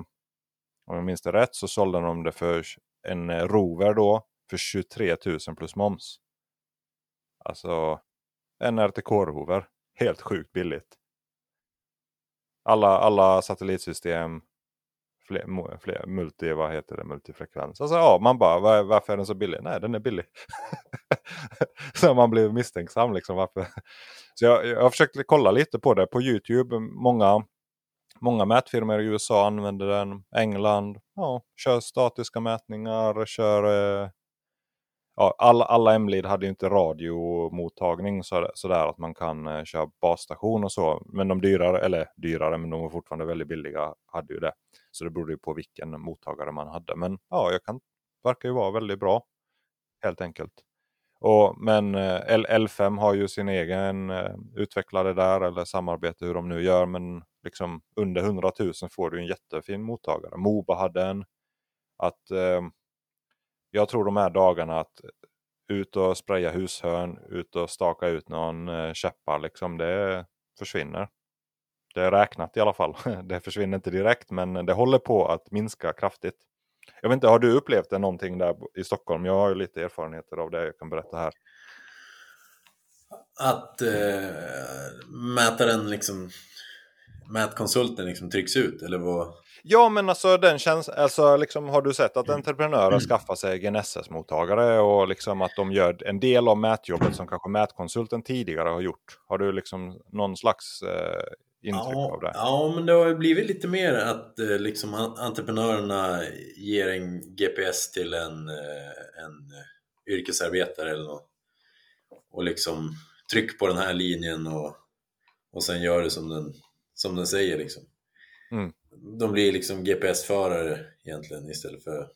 A: om jag minns det rätt, så sålde de det för en Rover då för 23 000 plus moms. Alltså en RTK-rover. Helt sjukt billigt. Alla, alla satellitsystem, fler, fler, multi, vad heter det, multifrekvens. Alltså ja, man bara, var, varför är den så billig? Nej, den är billig. så man blir misstänksam liksom. Varför? Så jag, jag försökte kolla lite på det på Youtube. Många, många mätfirmor i USA använder den. England, ja, kör statiska mätningar, kör eh, ja, alla, alla M-lead hade ju inte radiomottagning så, sådär att man kan eh, köra basstation och så. Men de dyrare, eller dyrare, men de var fortfarande väldigt billiga, hade ju det. Så det berodde ju på vilken mottagare man hade. Men ja, jag kan, verkar ju vara väldigt bra. Helt enkelt. Och, men eh, L5 har ju sin egen eh, utvecklare där eller samarbete hur de nu gör. Men liksom under 100 000 får du en jättefin mottagare. Moba hade en. Att eh, jag tror de här dagarna att ut och spraya hushörn, ut och staka ut någon eh, käppar liksom, det försvinner. Det är räknat i alla fall. Det försvinner inte direkt men det håller på att minska kraftigt. Jag vet inte, har du upplevt det någonting där i Stockholm? Jag har ju lite erfarenheter av det jag kan berätta här.
D: Att eh, mätaren liksom mätkonsulten liksom trycks ut eller vad?
A: Ja men alltså den känns, alltså liksom har du sett att entreprenörer mm. skaffar sig GNSS-mottagare och liksom att de gör en del av mätjobbet som kanske mätkonsulten tidigare har gjort? Har du liksom någon slags eh, intryck
D: ja,
A: av det?
D: Ja men det har blivit lite mer att eh, liksom entreprenörerna ger en GPS till en, eh, en yrkesarbetare eller något och liksom tryck på den här linjen och, och sen gör det som den som den säger liksom. Mm. De blir liksom GPS-förare egentligen istället för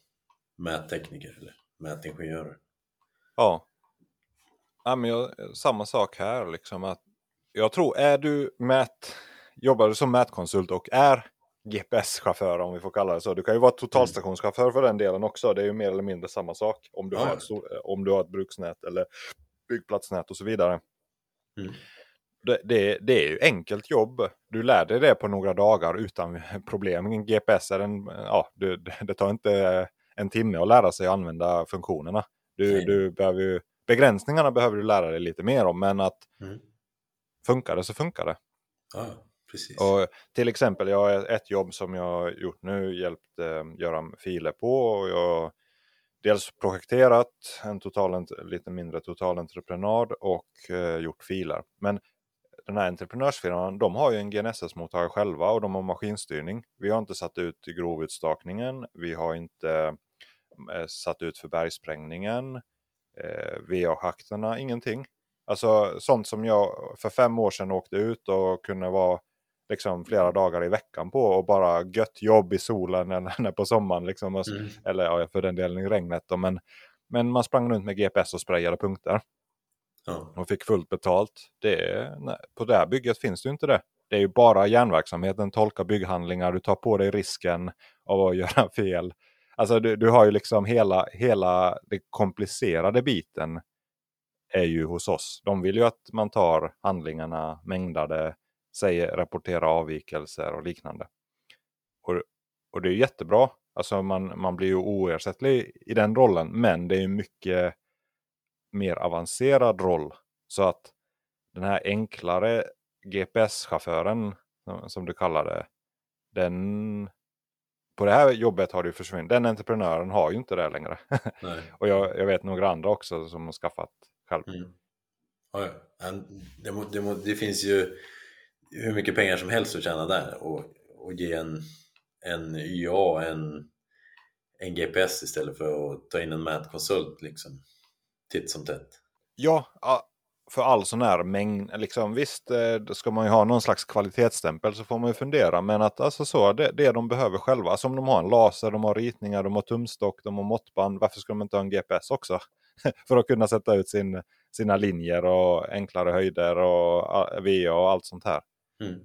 D: mättekniker eller mätingenjörer.
A: Ja. ja men jag, samma sak här liksom. att Jag tror, är du mät, jobbar du som mätkonsult och är GPS-chaufför om vi får kalla det så. Du kan ju vara totalstationschaufför för den delen också. Det är ju mer eller mindre samma sak. Om du, ja. har, ett, om du har ett bruksnät eller byggplatsnät och så vidare. Mm det, det, det, är ju enkelt jobb. Du lär dig det på några dagar utan problem. GPS är en, ja, du, det tar inte en timme att lära sig att använda funktionerna. Du, du behöver ju, begränsningarna behöver du lära dig lite mer om, men att mm. funkar det så funkar det.
D: Ja, precis.
A: Och till exempel, jag har ett jobb som jag gjort nu, hjälpt eh, göra filer på. Och jag dels projekterat en total, lite mindre totalentreprenad och eh, gjort filer. Men den här entreprenörsfirman, de har ju en GNSS-mottagare själva och de har maskinstyrning. Vi har inte satt ut grovutstakningen, vi har inte eh, satt ut för bergsprängningen, eh, VA-schakterna, ingenting. Alltså sånt som jag för fem år sedan åkte ut och kunde vara liksom flera dagar i veckan på och bara gött jobb i solen eller på sommaren. Liksom, mm. Eller ja, för den delen i regnet. Då, men, men man sprang runt med GPS och sprayade punkter. Ja. Och fick fullt betalt. Det, nej, på det här bygget finns det ju inte det. Det är ju bara järnverksamheten, tolka bygghandlingar, du tar på dig risken av att göra fel. Alltså du, du har ju liksom hela, hela den komplicerade biten är ju hos oss. De vill ju att man tar handlingarna mängdade, säger, rapporterar avvikelser och liknande. Och, och det är jättebra. Alltså man, man blir ju oersättlig i den rollen. Men det är mycket mer avancerad roll. Så att den här enklare GPS-chauffören som du kallar det. Den, på det här jobbet har det försvunnit. Den entreprenören har ju inte det längre. och jag, jag, vet några andra också som har skaffat själv. Mm.
D: Ja, det, det, det, finns ju hur mycket pengar som helst att tjäna där och, och ge en, en YA en, en GPS istället för att ta in en mätkonsult. Liksom titt som tätt.
A: Ja, för all sån här mängd, liksom, visst eh, ska man ju ha någon slags kvalitetsstämpel så får man ju fundera. Men att alltså så, det, det de behöver själva, alltså om de har en laser, de har ritningar, de har tumstock, de har måttband, varför ska de inte ha en GPS också? för att kunna sätta ut sin sina linjer och enklare höjder och VA och allt sånt här. Mm.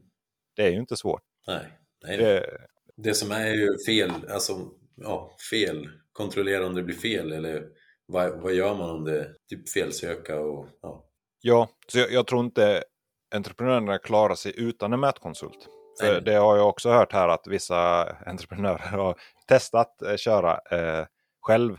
A: Det är ju inte svårt.
D: Nej, nej. Det, det som är ju fel, alltså ja, fel, kontrollera om det blir fel eller vad, vad gör man om det typ felsöka och ja.
A: Ja, så jag, jag tror inte entreprenörerna klarar sig utan en mätkonsult. För det har jag också hört här att vissa entreprenörer har testat eh, köra eh, själv.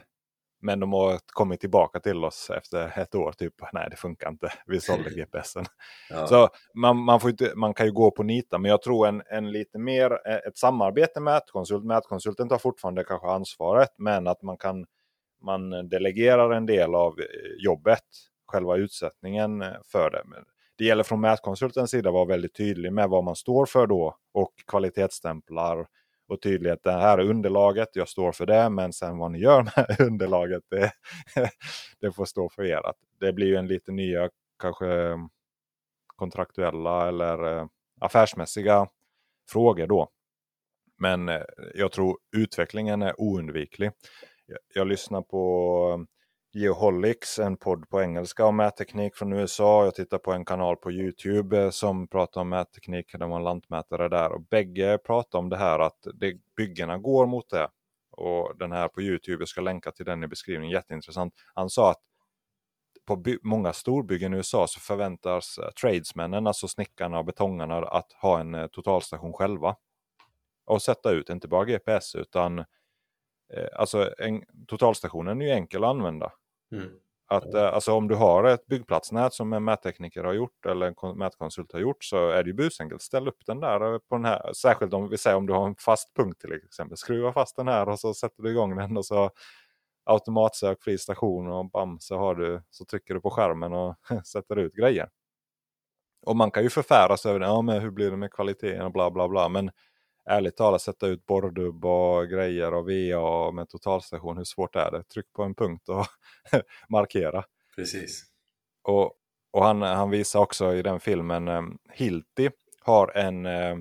A: Men de har kommit tillbaka till oss efter ett år. Typ, nej det funkar inte, vi sålde GPSen. Ja. Så man, man, får inte, man kan ju gå på nita, men jag tror en, en lite mer eh, ett samarbete med mätkonsult. Mätkonsulten tar fortfarande kanske ansvaret, men att man kan man delegerar en del av eh, jobbet, själva utsättningen eh, för det det gäller från mätkonsultens sida att vara väldigt tydlig med vad man står för då och kvalitetsstämplar och tydlighet. Det här är underlaget, jag står för det, men sen vad ni gör med underlaget, det, det får stå för er. Det blir ju en lite nya, kanske kontraktuella eller eh, affärsmässiga frågor då. Men jag tror utvecklingen är oundviklig. Jag, jag lyssnar på um, Geoholics, en podd på engelska om mätteknik från USA. Jag tittar på en kanal på Youtube eh, som pratar om mätteknik. Det var en lantmätare där och bägge pratar om det här att det, byggena går mot det. Och den här på Youtube, jag ska länka till den i beskrivningen, jätteintressant. Han sa att på många storbyggen i USA så förväntas eh, tradesmännen, alltså snickarna och betongarna, att ha en eh, totalstation själva. Och sätta ut, inte bara GPS utan alltså en, totalstationen är ju enkel att använda. Mm. Att, eh, alltså om du har ett byggplatsnät som en mättekniker har gjort eller en mätkonsult har gjort så är det ju busenkelt. Ställ upp den där eh, på den här. Särskilt om vi säger om du har en fast punkt till exempel. Skruva fast den här och så sätter du igång den och så automatsök fri station och bam så, har du, så trycker du på skärmen och sätter ut grejer. Och man kan ju förfäras över det. Ja, men hur blir det med kvaliteten och bla bla bla. Men ärligt talat sätta ut borrdubb och grejer och VA med totalstation. Hur svårt är det? Tryck på en punkt och markera.
D: Precis.
A: Och, och han, han visar också i den filmen, eh, Hilti har en, eh,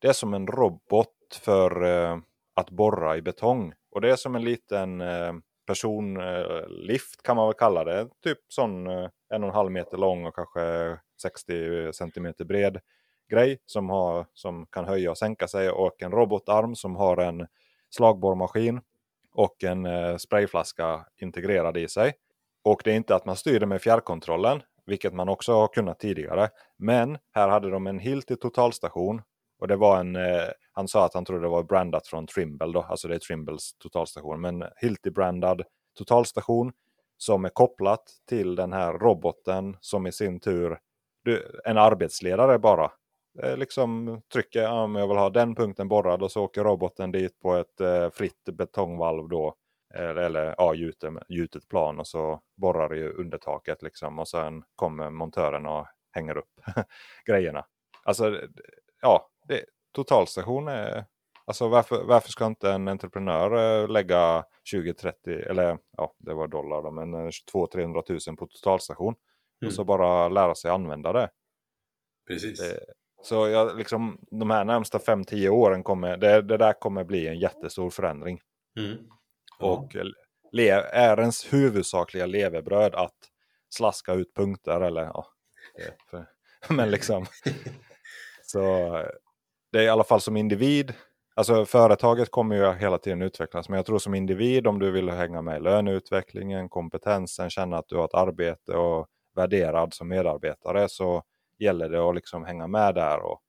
A: det är som en robot för eh, att borra i betong. Och det är som en liten eh, personlift kan man väl kalla det. Typ sån en och en halv meter lång och kanske 60 centimeter bred grej som, har, som kan höja och sänka sig och en robotarm som har en slagborrmaskin och en eh, sprayflaska integrerad i sig. Och det är inte att man styr det med fjärrkontrollen, vilket man också har kunnat tidigare. Men här hade de en Hilti totalstation och det var en, eh, han sa att han trodde det var brandat från Trimble då, alltså det är Trimbles totalstation. Men Hilti-brandad totalstation som är kopplat till den här roboten som i sin tur, en arbetsledare bara, liksom trycker om jag vill ha den punkten borrad och så åker roboten dit på ett eh, fritt betongvalv då. Eller, eller ja, gjutet, gjutet plan och så borrar det ju under taket liksom och sen kommer montören och hänger upp grejerna. Alltså ja, det, totalstation är Alltså varför, varför ska inte en entreprenör eh, lägga 20-30 eller ja det var dollar då, men 200-300 000 på totalstation. Mm. Och så bara lära sig använda det.
D: Precis.
A: Det, så jag, liksom, de här närmsta 5-10 åren kommer det, det, där kommer bli en jättestor förändring. Mm. Ja. Och le, är ens huvudsakliga levebröd att slaska ut punkter eller ja. För, men liksom. så det är i alla fall som individ. Alltså företaget kommer ju hela tiden utvecklas. Men jag tror som individ om du vill hänga med i löneutvecklingen, kompetensen, känna att du har ett arbete och värderad som medarbetare så gäller det att liksom hänga med där och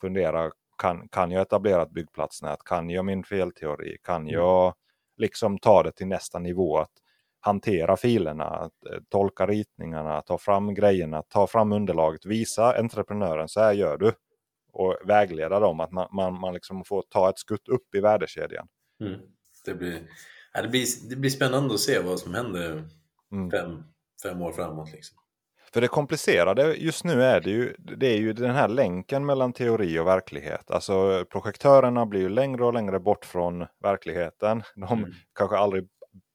A: fundera. Kan, kan jag etablera ett byggplatsnät? Kan jag min felteori? Kan mm. jag liksom ta det till nästa nivå? Att hantera filerna, att, eh, tolka ritningarna, ta fram grejerna, ta fram underlaget, visa entreprenören så här gör du. Och vägleda dem att man, man, man liksom får ta ett skutt upp i värdekedjan.
D: Mm. Det, blir, det, blir, det blir spännande att se vad som händer mm. fem, fem år framåt. Liksom.
A: För det komplicerade just nu är det ju, det är ju den här länken mellan teori och verklighet. Alltså projektörerna blir ju längre och längre bort från verkligheten. De mm. kanske aldrig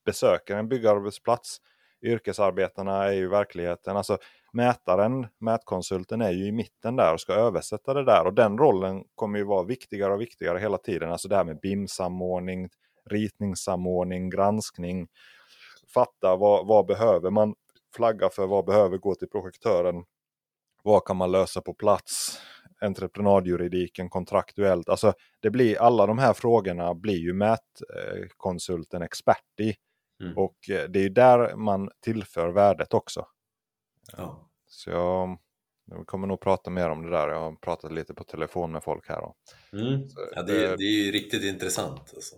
A: besöker en byggarbetsplats. Yrkesarbetarna är ju verkligheten. Alltså mätaren, mätkonsulten är ju i mitten där och ska översätta det där. Och den rollen kommer ju vara viktigare och viktigare hela tiden. Alltså det här med BIM-samordning, ritningssamordning, granskning. Fatta vad, vad behöver man flagga för vad behöver gå till projektören. Vad kan man lösa på plats? Entreprenadjuridiken, kontraktuellt. Alltså det blir, alla de här frågorna blir ju mätkonsulten expert i.
D: Mm.
A: Och eh, det är ju där man tillför värdet också.
D: Ja.
A: Så jag, jag kommer nog prata mer om det där. Jag har pratat lite på telefon med folk här.
D: Mm.
A: Så,
D: ja det,
A: eh,
D: det är ju riktigt intressant. Alltså.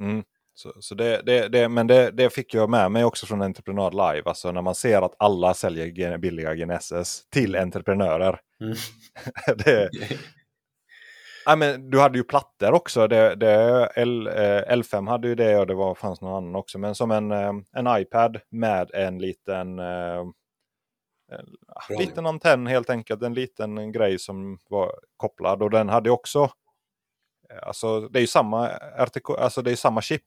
A: Mm. Så, så det, det, det, men det, det fick jag med mig också från Entreprenad Live. Alltså när man ser att alla säljer billiga GNSS till entreprenörer.
D: Mm.
A: det, ja, men du hade ju plattor också. Det, det, L, eh, L5 hade ju det och det var, fanns någon annan också. Men som en, eh, en iPad med en liten, eh, en
D: Bra.
A: liten antenn helt enkelt. En liten grej som var kopplad. Och den hade också, eh, alltså det är ju samma, RTK, alltså det är samma chip.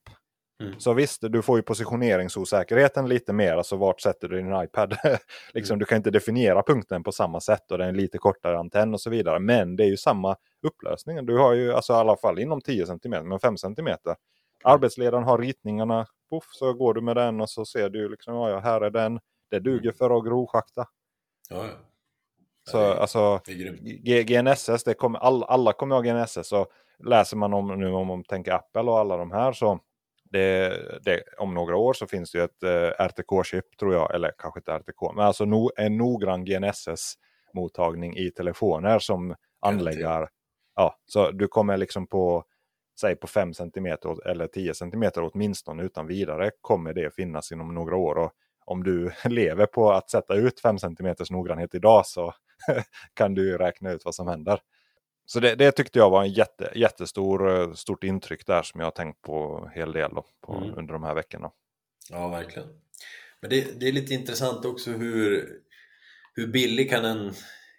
D: Mm.
A: Så visst, du får ju positioneringsosäkerheten lite mer. Alltså vart sätter du din iPad? liksom,
D: Mm.
A: Du kan inte definiera punkten på samma sätt och det är en lite kortare antenn och så vidare. Men det är ju samma upplösning. Du har ju alltså i alla fall inom 10 cm, men 5 cm. Arbetsledaren har ritningarna. Puff, så går du med den och så ser du liksom, ja, här är den. Det duger för att grovschakta.
D: Ja, ja.
A: Så
D: det är-
A: alltså,
D: det
A: GNSS, det kommer, all, alla kommer ha GNSS. Så läser man om nu om man tänker Apple och alla de här så det, det, om några år så finns det ju ett eh, RTK-chip tror jag, eller kanske inte RTK, men alltså no, en noggrann GNSS-mottagning i telefoner som anläggar. Ja, så du kommer liksom på, säg på 5 cm eller 10 cm åtminstone utan vidare kommer det finnas inom några år. Och om du lever på att sätta ut 5 cm noggrannhet idag så kan du räkna ut vad som händer. Så det, det tyckte jag var en jätte, jättestor eh, stort intryck där som jag har tänkt på en hel del då, på,
D: Mm.
A: under de här veckorna.
D: Ja, verkligen. Men det, det är lite intressant också hur, hur billig kan en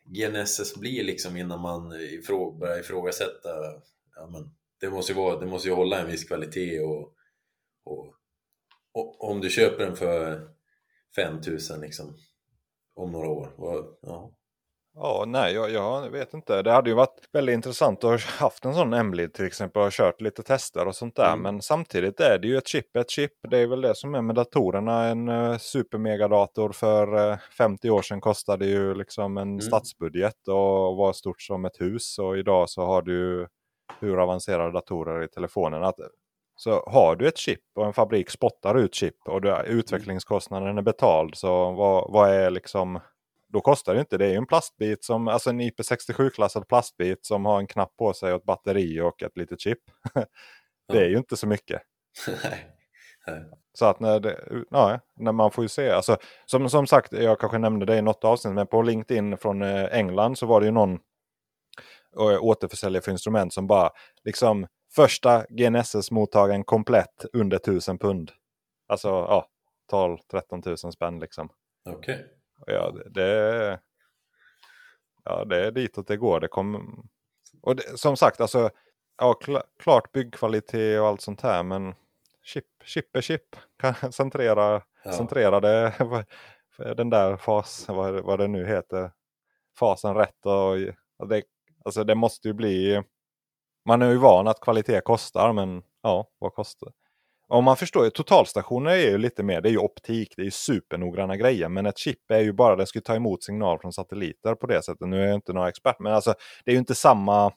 D: GNSS bli liksom innan man ifrå, börjar ifrågasätta ja, men det, måste ju vara, det måste ju hålla en viss kvalitet och, och, och om du köper den för 5000 liksom om några år. Vad, ja.
A: Ja, nej, jag, jag vet inte. Det hade ju varit väldigt intressant att ha haft en sån Emlid till exempel och kört lite tester och sånt där.
D: Mm.
A: Men samtidigt är det ju ett chip, ett chip. Det är väl det som är med datorerna. En uh, supermegadator för eh, 50 år sedan kostade ju liksom en stadsbudget och var stort som ett hus. Och idag så har du hur avancerade datorer i telefonen. Att, så har du ett chip och en fabrik spottar ut chip och du, utvecklingskostnaden är betald. Så vad, vad är liksom då kostar det inte. Det är ju en plastbit, som, alltså en IP67-klassad plastbit som har en knapp på sig och ett batteri och ett litet chip. det är ju inte så mycket. Så att när, det, ja, när man får ju se. Alltså, som, som sagt, jag kanske nämnde det i något avsnitt, men på LinkedIn från eh, England så var det ju någon eh, återförsäljare för instrument som bara liksom första GNSS-mottagaren komplett under 1000 pund. Alltså ja, 12-13 000 spänn liksom.
D: Okej.
A: Ja, det, det, ja, det är ditåt det går. Det kom, och det, som sagt, alltså, ja, kla, klart byggkvalitet och allt sånt här. Men chip, chip är chip. Kan centrera,
D: Ja.
A: centrera det, den där fas, vad, vad det nu heter, fasen rätt. Och, och det, alltså det måste ju bli, man är ju van att kvalitet kostar, men ja, vad kostar om man förstår ju, totalstationer är ju lite mer, det är ju optik, det är ju supernoggranna grejer. Men ett chip är ju bara, den ska ta emot signal från satelliter på det sättet. Nu är jag inte någon expert, men alltså det är ju inte samma,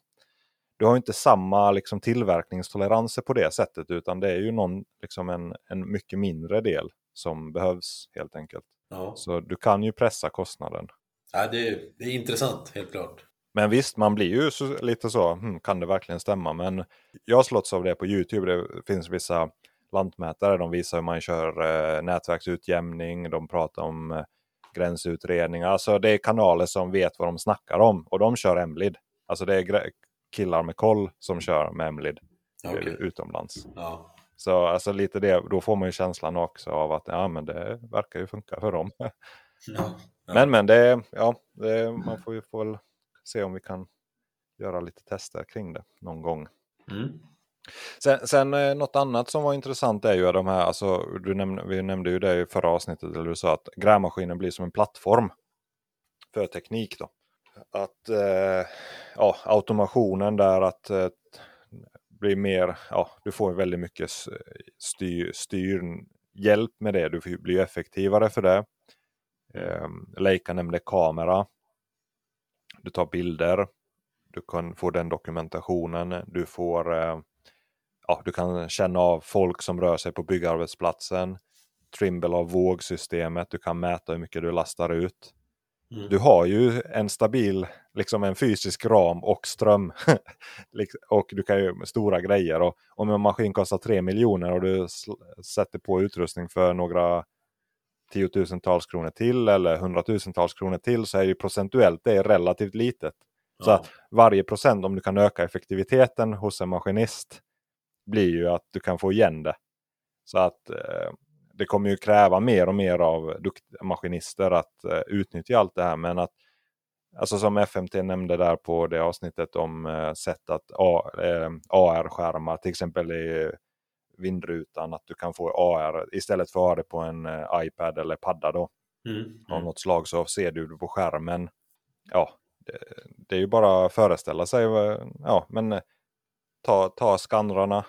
A: du har ju inte samma liksom, tillverkningstoleranser på det sättet. Utan det är ju någon, liksom en, en mycket mindre del som behövs helt enkelt.
D: Ja.
A: Så du kan ju pressa kostnaden.
D: Ja, det, är, det är intressant, helt klart.
A: Men visst, man blir ju så, lite så, hmm, kan det verkligen stämma? Men jag har slått av det på YouTube. Det finns vissa lantmätare, de visar hur man kör eh, nätverksutjämning, de pratar om eh, gränsutredningar. Alltså det är kanaler som vet vad de snackar om och de kör Emlid. Alltså det är killar med koll som kör med Emlid eh,
D: Okej.
A: utomlands.
D: Ja.
A: Så alltså lite det, då får man ju känslan också av att ja, men det verkar ju funka för dem.
D: Ja. Ja.
A: Men men det, ja, det, man får ju får väl se om vi kan göra lite tester kring det någon gång.
D: Mm.
A: Sen, sen eh, något annat som var intressant är ju de här, alltså, du nämnde, vi nämnde ju det i förra avsnittet, eller du sa att grävmaskinen blir som en plattform för teknik. då. Att eh, ja, automationen där att eh, blir mer, ja, du får väldigt mycket styr, styrhjälp med det, du blir effektivare för det. Eh, Leica nämnde kamera. Du tar bilder. Du kan få den dokumentationen. Du får eh, ja, du kan känna av folk som rör sig på byggarbetsplatsen. Trimble av vågsystemet. Du kan mäta hur mycket du lastar ut. Mm. Du har ju en stabil, liksom en fysisk ram och ström. och du kan ju stora grejer. Och om en maskin kostar 3 miljoner och du sätter på utrustning för några tiotusentals kronor till eller hundratusentals kronor till så är ju procentuellt det är relativt litet. Ja. Så att varje procent om du kan öka effektiviteten hos en maskinist blir ju att du kan få igen det. Så att eh, det kommer ju kräva mer och mer av maskinister att eh, utnyttja allt det här. Men att, alltså som FMT nämnde där på det avsnittet om eh, sätt att eh, AR-skärmar till exempel i vindrutan. Att du kan få AR istället för att ha det på en eh, iPad eller padda då. Mm. Av mm. något slag så ser du det på skärmen. Ja, det, det är ju bara att föreställa sig. Ja, men eh, ta, ta skannrarna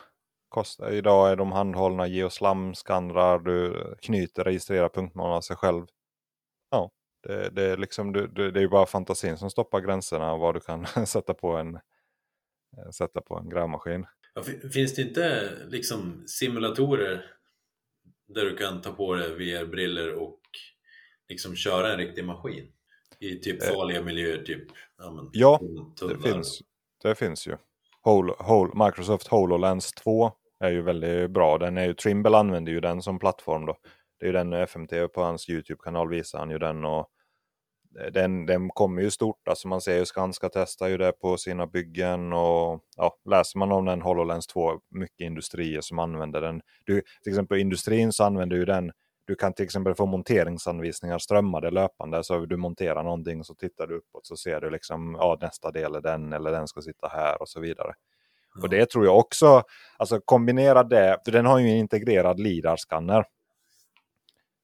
A: Kostar, idag är de handhållna geoslam-skannrar, du knyter, registrerar punktmål av sig själv. Ja, det, det, är liksom, det, det är bara fantasin som stoppar gränserna vad du kan sätta på en, eh, sätta på en grävmaskin.
D: Ja, finns det inte liksom simulatorer där du kan ta på dig VR-briller och liksom köra en riktig maskin? I typ eh. farliga miljöer, typ
A: ja, men, ja det, finns, det finns ju. Hol, Hol, Microsoft HoloLens 2 är ju väldigt bra. Den är ju, Trimble använder ju den som plattform då. Det är ju den FMT på hans YouTube-kanal visar han ju den och eh, den, den kommer ju stort. Alltså man ser ju Skanska testar ju det på sina byggen och ja, läser man om den HoloLens 2, mycket industrier som använder den. Du, till exempel industrin så använder ju den du kan till exempel få monteringsanvisningar strömmade löpande. Så du monterar någonting så tittar du uppåt så ser du liksom ja, nästa del är den eller den ska sitta här och så vidare. Mm. Och det tror jag också, alltså kombinera det, för den har ju en integrerad LIDAR-skanner.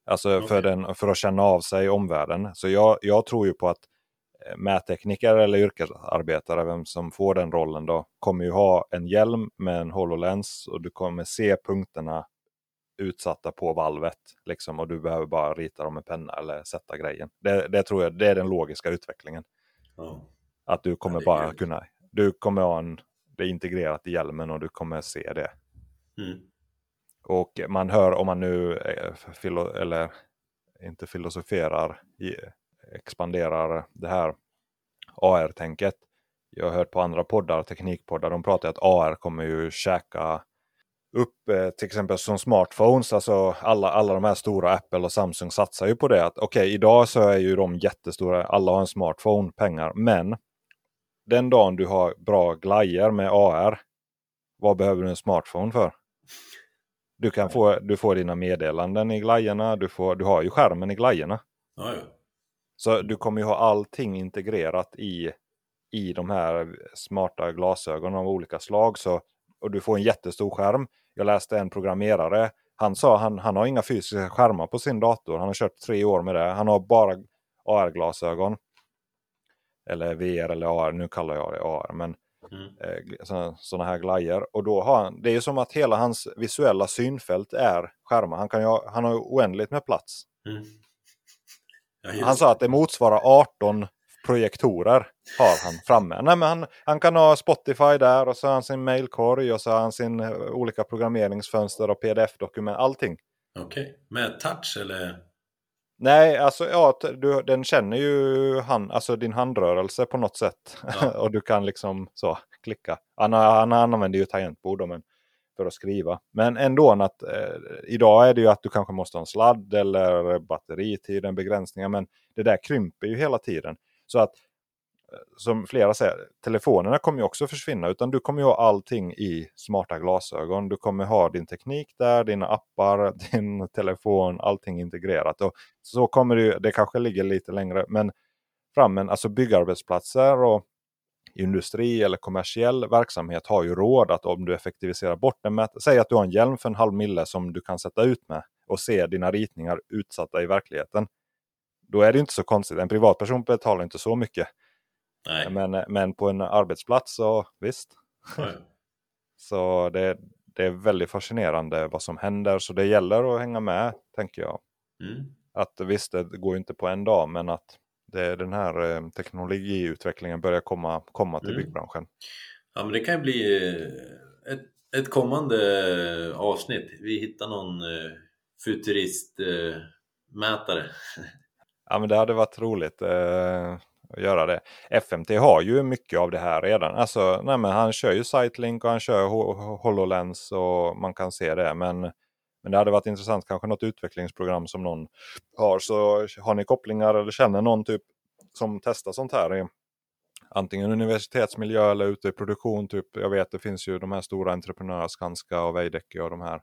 A: Alltså okay. för, den, för att känna av sig omvärlden. Så jag, jag tror ju på att eh, mättekniker eller yrkesarbetare, vem som får den rollen då, kommer ju ha en hjälm med en HoloLens och du kommer se punkterna utsatta på valvet. Liksom, och du behöver bara rita dem med penna eller sätta grejen. Det, det tror jag det är den logiska utvecklingen. Ja. Att du kommer ja, bara kunna, du kommer ha en, det är integrerat i hjälmen och du kommer se det. Mm. Och man hör om man nu, eh, filo, eller inte filosoferar, expanderar det här AR-tänket. Jag har hört på andra poddar, teknikpoddar, de pratar att AR kommer ju käka upp eh, till exempel som smartphones. Alltså alla, alla de här stora Apple och Samsung satsar ju på det. att Okej, okay, idag så är ju de jättestora. Alla har en smartphone, pengar. Men den dagen du har bra glajjor med AR. Vad behöver du en smartphone för? Du, kan få, du får dina meddelanden i glajjorna. Du, får, du har ju skärmen i glajjorna. Ja, ja. Så du kommer ju ha allting integrerat i, i de här smarta glasögonen av olika slag. Så, och du får en jättestor skärm. Jag läste en programmerare. Han sa han, han har inga fysiska skärmar på sin dator. Han har kört tre år med det. Han har bara AR-glasögon. Eller VR eller AR. Nu kallar jag det AR. Men mm. eh, sådana här glajjor. Och då har han, det är som att hela hans visuella synfält är skärmar. Han, kan ju, han har ju oändligt med plats. Mm. Ja, han sa att det motsvarar 18 projektorer har han framme. Nej, men han, han kan ha Spotify där och så har han sin mailkorg och så har han sin uh, olika programmeringsfönster och pdf-dokument. Allting.
D: Okej, okay. med touch eller?
A: Nej, alltså ja, du, den känner ju hand, alltså din handrörelse på något sätt. Ja. och du kan liksom så klicka. Han, han, han använder ju tangentbord men, för att skriva. Men ändå att eh, idag är det ju att du kanske måste ha en sladd eller batteritid, en begränsning. Men det där krymper ju hela tiden. Så att eh, som flera säger, telefonerna kommer ju också försvinna. Utan du kommer ju ha allting i smarta glasögon. Du kommer ha din teknik där, dina appar, din telefon, allting integrerat. Och så kommer det det kanske ligger lite längre, men frammen, alltså byggarbetsplatser och industri eller kommersiell verksamhet har ju råd att om du effektiviserar bort den. Säg att du har en hjälm för en halv mille som du kan sätta ut med och se dina ritningar utsatta i verkligheten då är det inte så konstigt. En privatperson betalar inte så mycket. Nej. Men, men på en arbetsplats så visst. så det, det är väldigt fascinerande vad som händer. Så det gäller att hänga med, tänker jag. Mm. Att visst, det går inte på en dag, men att det, den här eh, teknologiutvecklingen börjar komma, komma till mm. byggbranschen.
D: Ja, men det kan ju bli eh, ett, ett kommande avsnitt. Vi hittar någon eh, futuristmätare.
A: Ja, men det hade varit roligt att göra det. FMT har ju mycket av det här redan. Alltså, nej, men han kör ju Sightlink och han kör HoloLens och man kan se det. Men, men det hade varit intressant, kanske något utvecklingsprogram som någon har. Så har ni kopplingar eller känner någon typ som testar sånt här i antingen universitetsmiljö eller ute i produktion. Typ, jag vet det finns ju de här stora entreprenörerna, Skanska och Veidekke och de här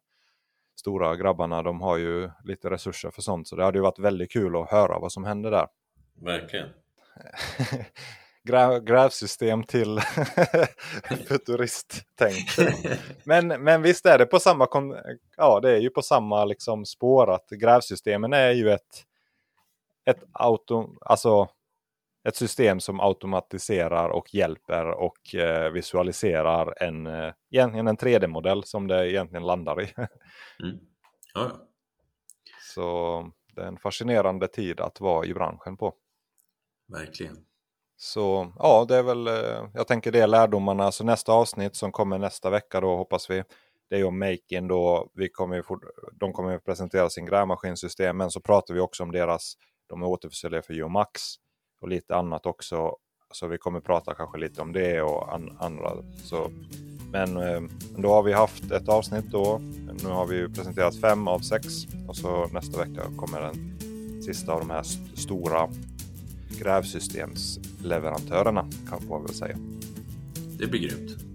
A: stora grabbarna. De har ju lite resurser för sånt. Så det hade ju varit väldigt kul att höra vad som händer där.
D: Verkligen.
A: Gräv, grävsystem till futuristtänk. men, men visst är det på samma, ja, det är ju på samma liksom spår att grävsystemen är ju ett, ett auto, alltså ett system som automatiserar och hjälper och eh, visualiserar en, eh, en 3D-modell som det egentligen landar i.
D: mm. ja.
A: Så det är en fascinerande tid att vara i branschen på.
D: Verkligen.
A: Så ja, det är väl, eh, jag tänker det är lärdomarna. Så nästa avsnitt som kommer nästa vecka då hoppas vi. Det är om Makin då. Vi kommer, de kommer att presentera sin grävmaskinsystem. Men så pratar vi också om deras, de är återförsäljare för Geomax och lite annat också. Så vi kommer prata kanske lite om det och an, andra. Så, men eh, då har vi haft ett avsnitt då. Nu har vi presenterat fem av sex och så nästa vecka kommer den sista av de här st stora grävsystemsleverantörerna kan man väl säga.
D: Det blir grymt.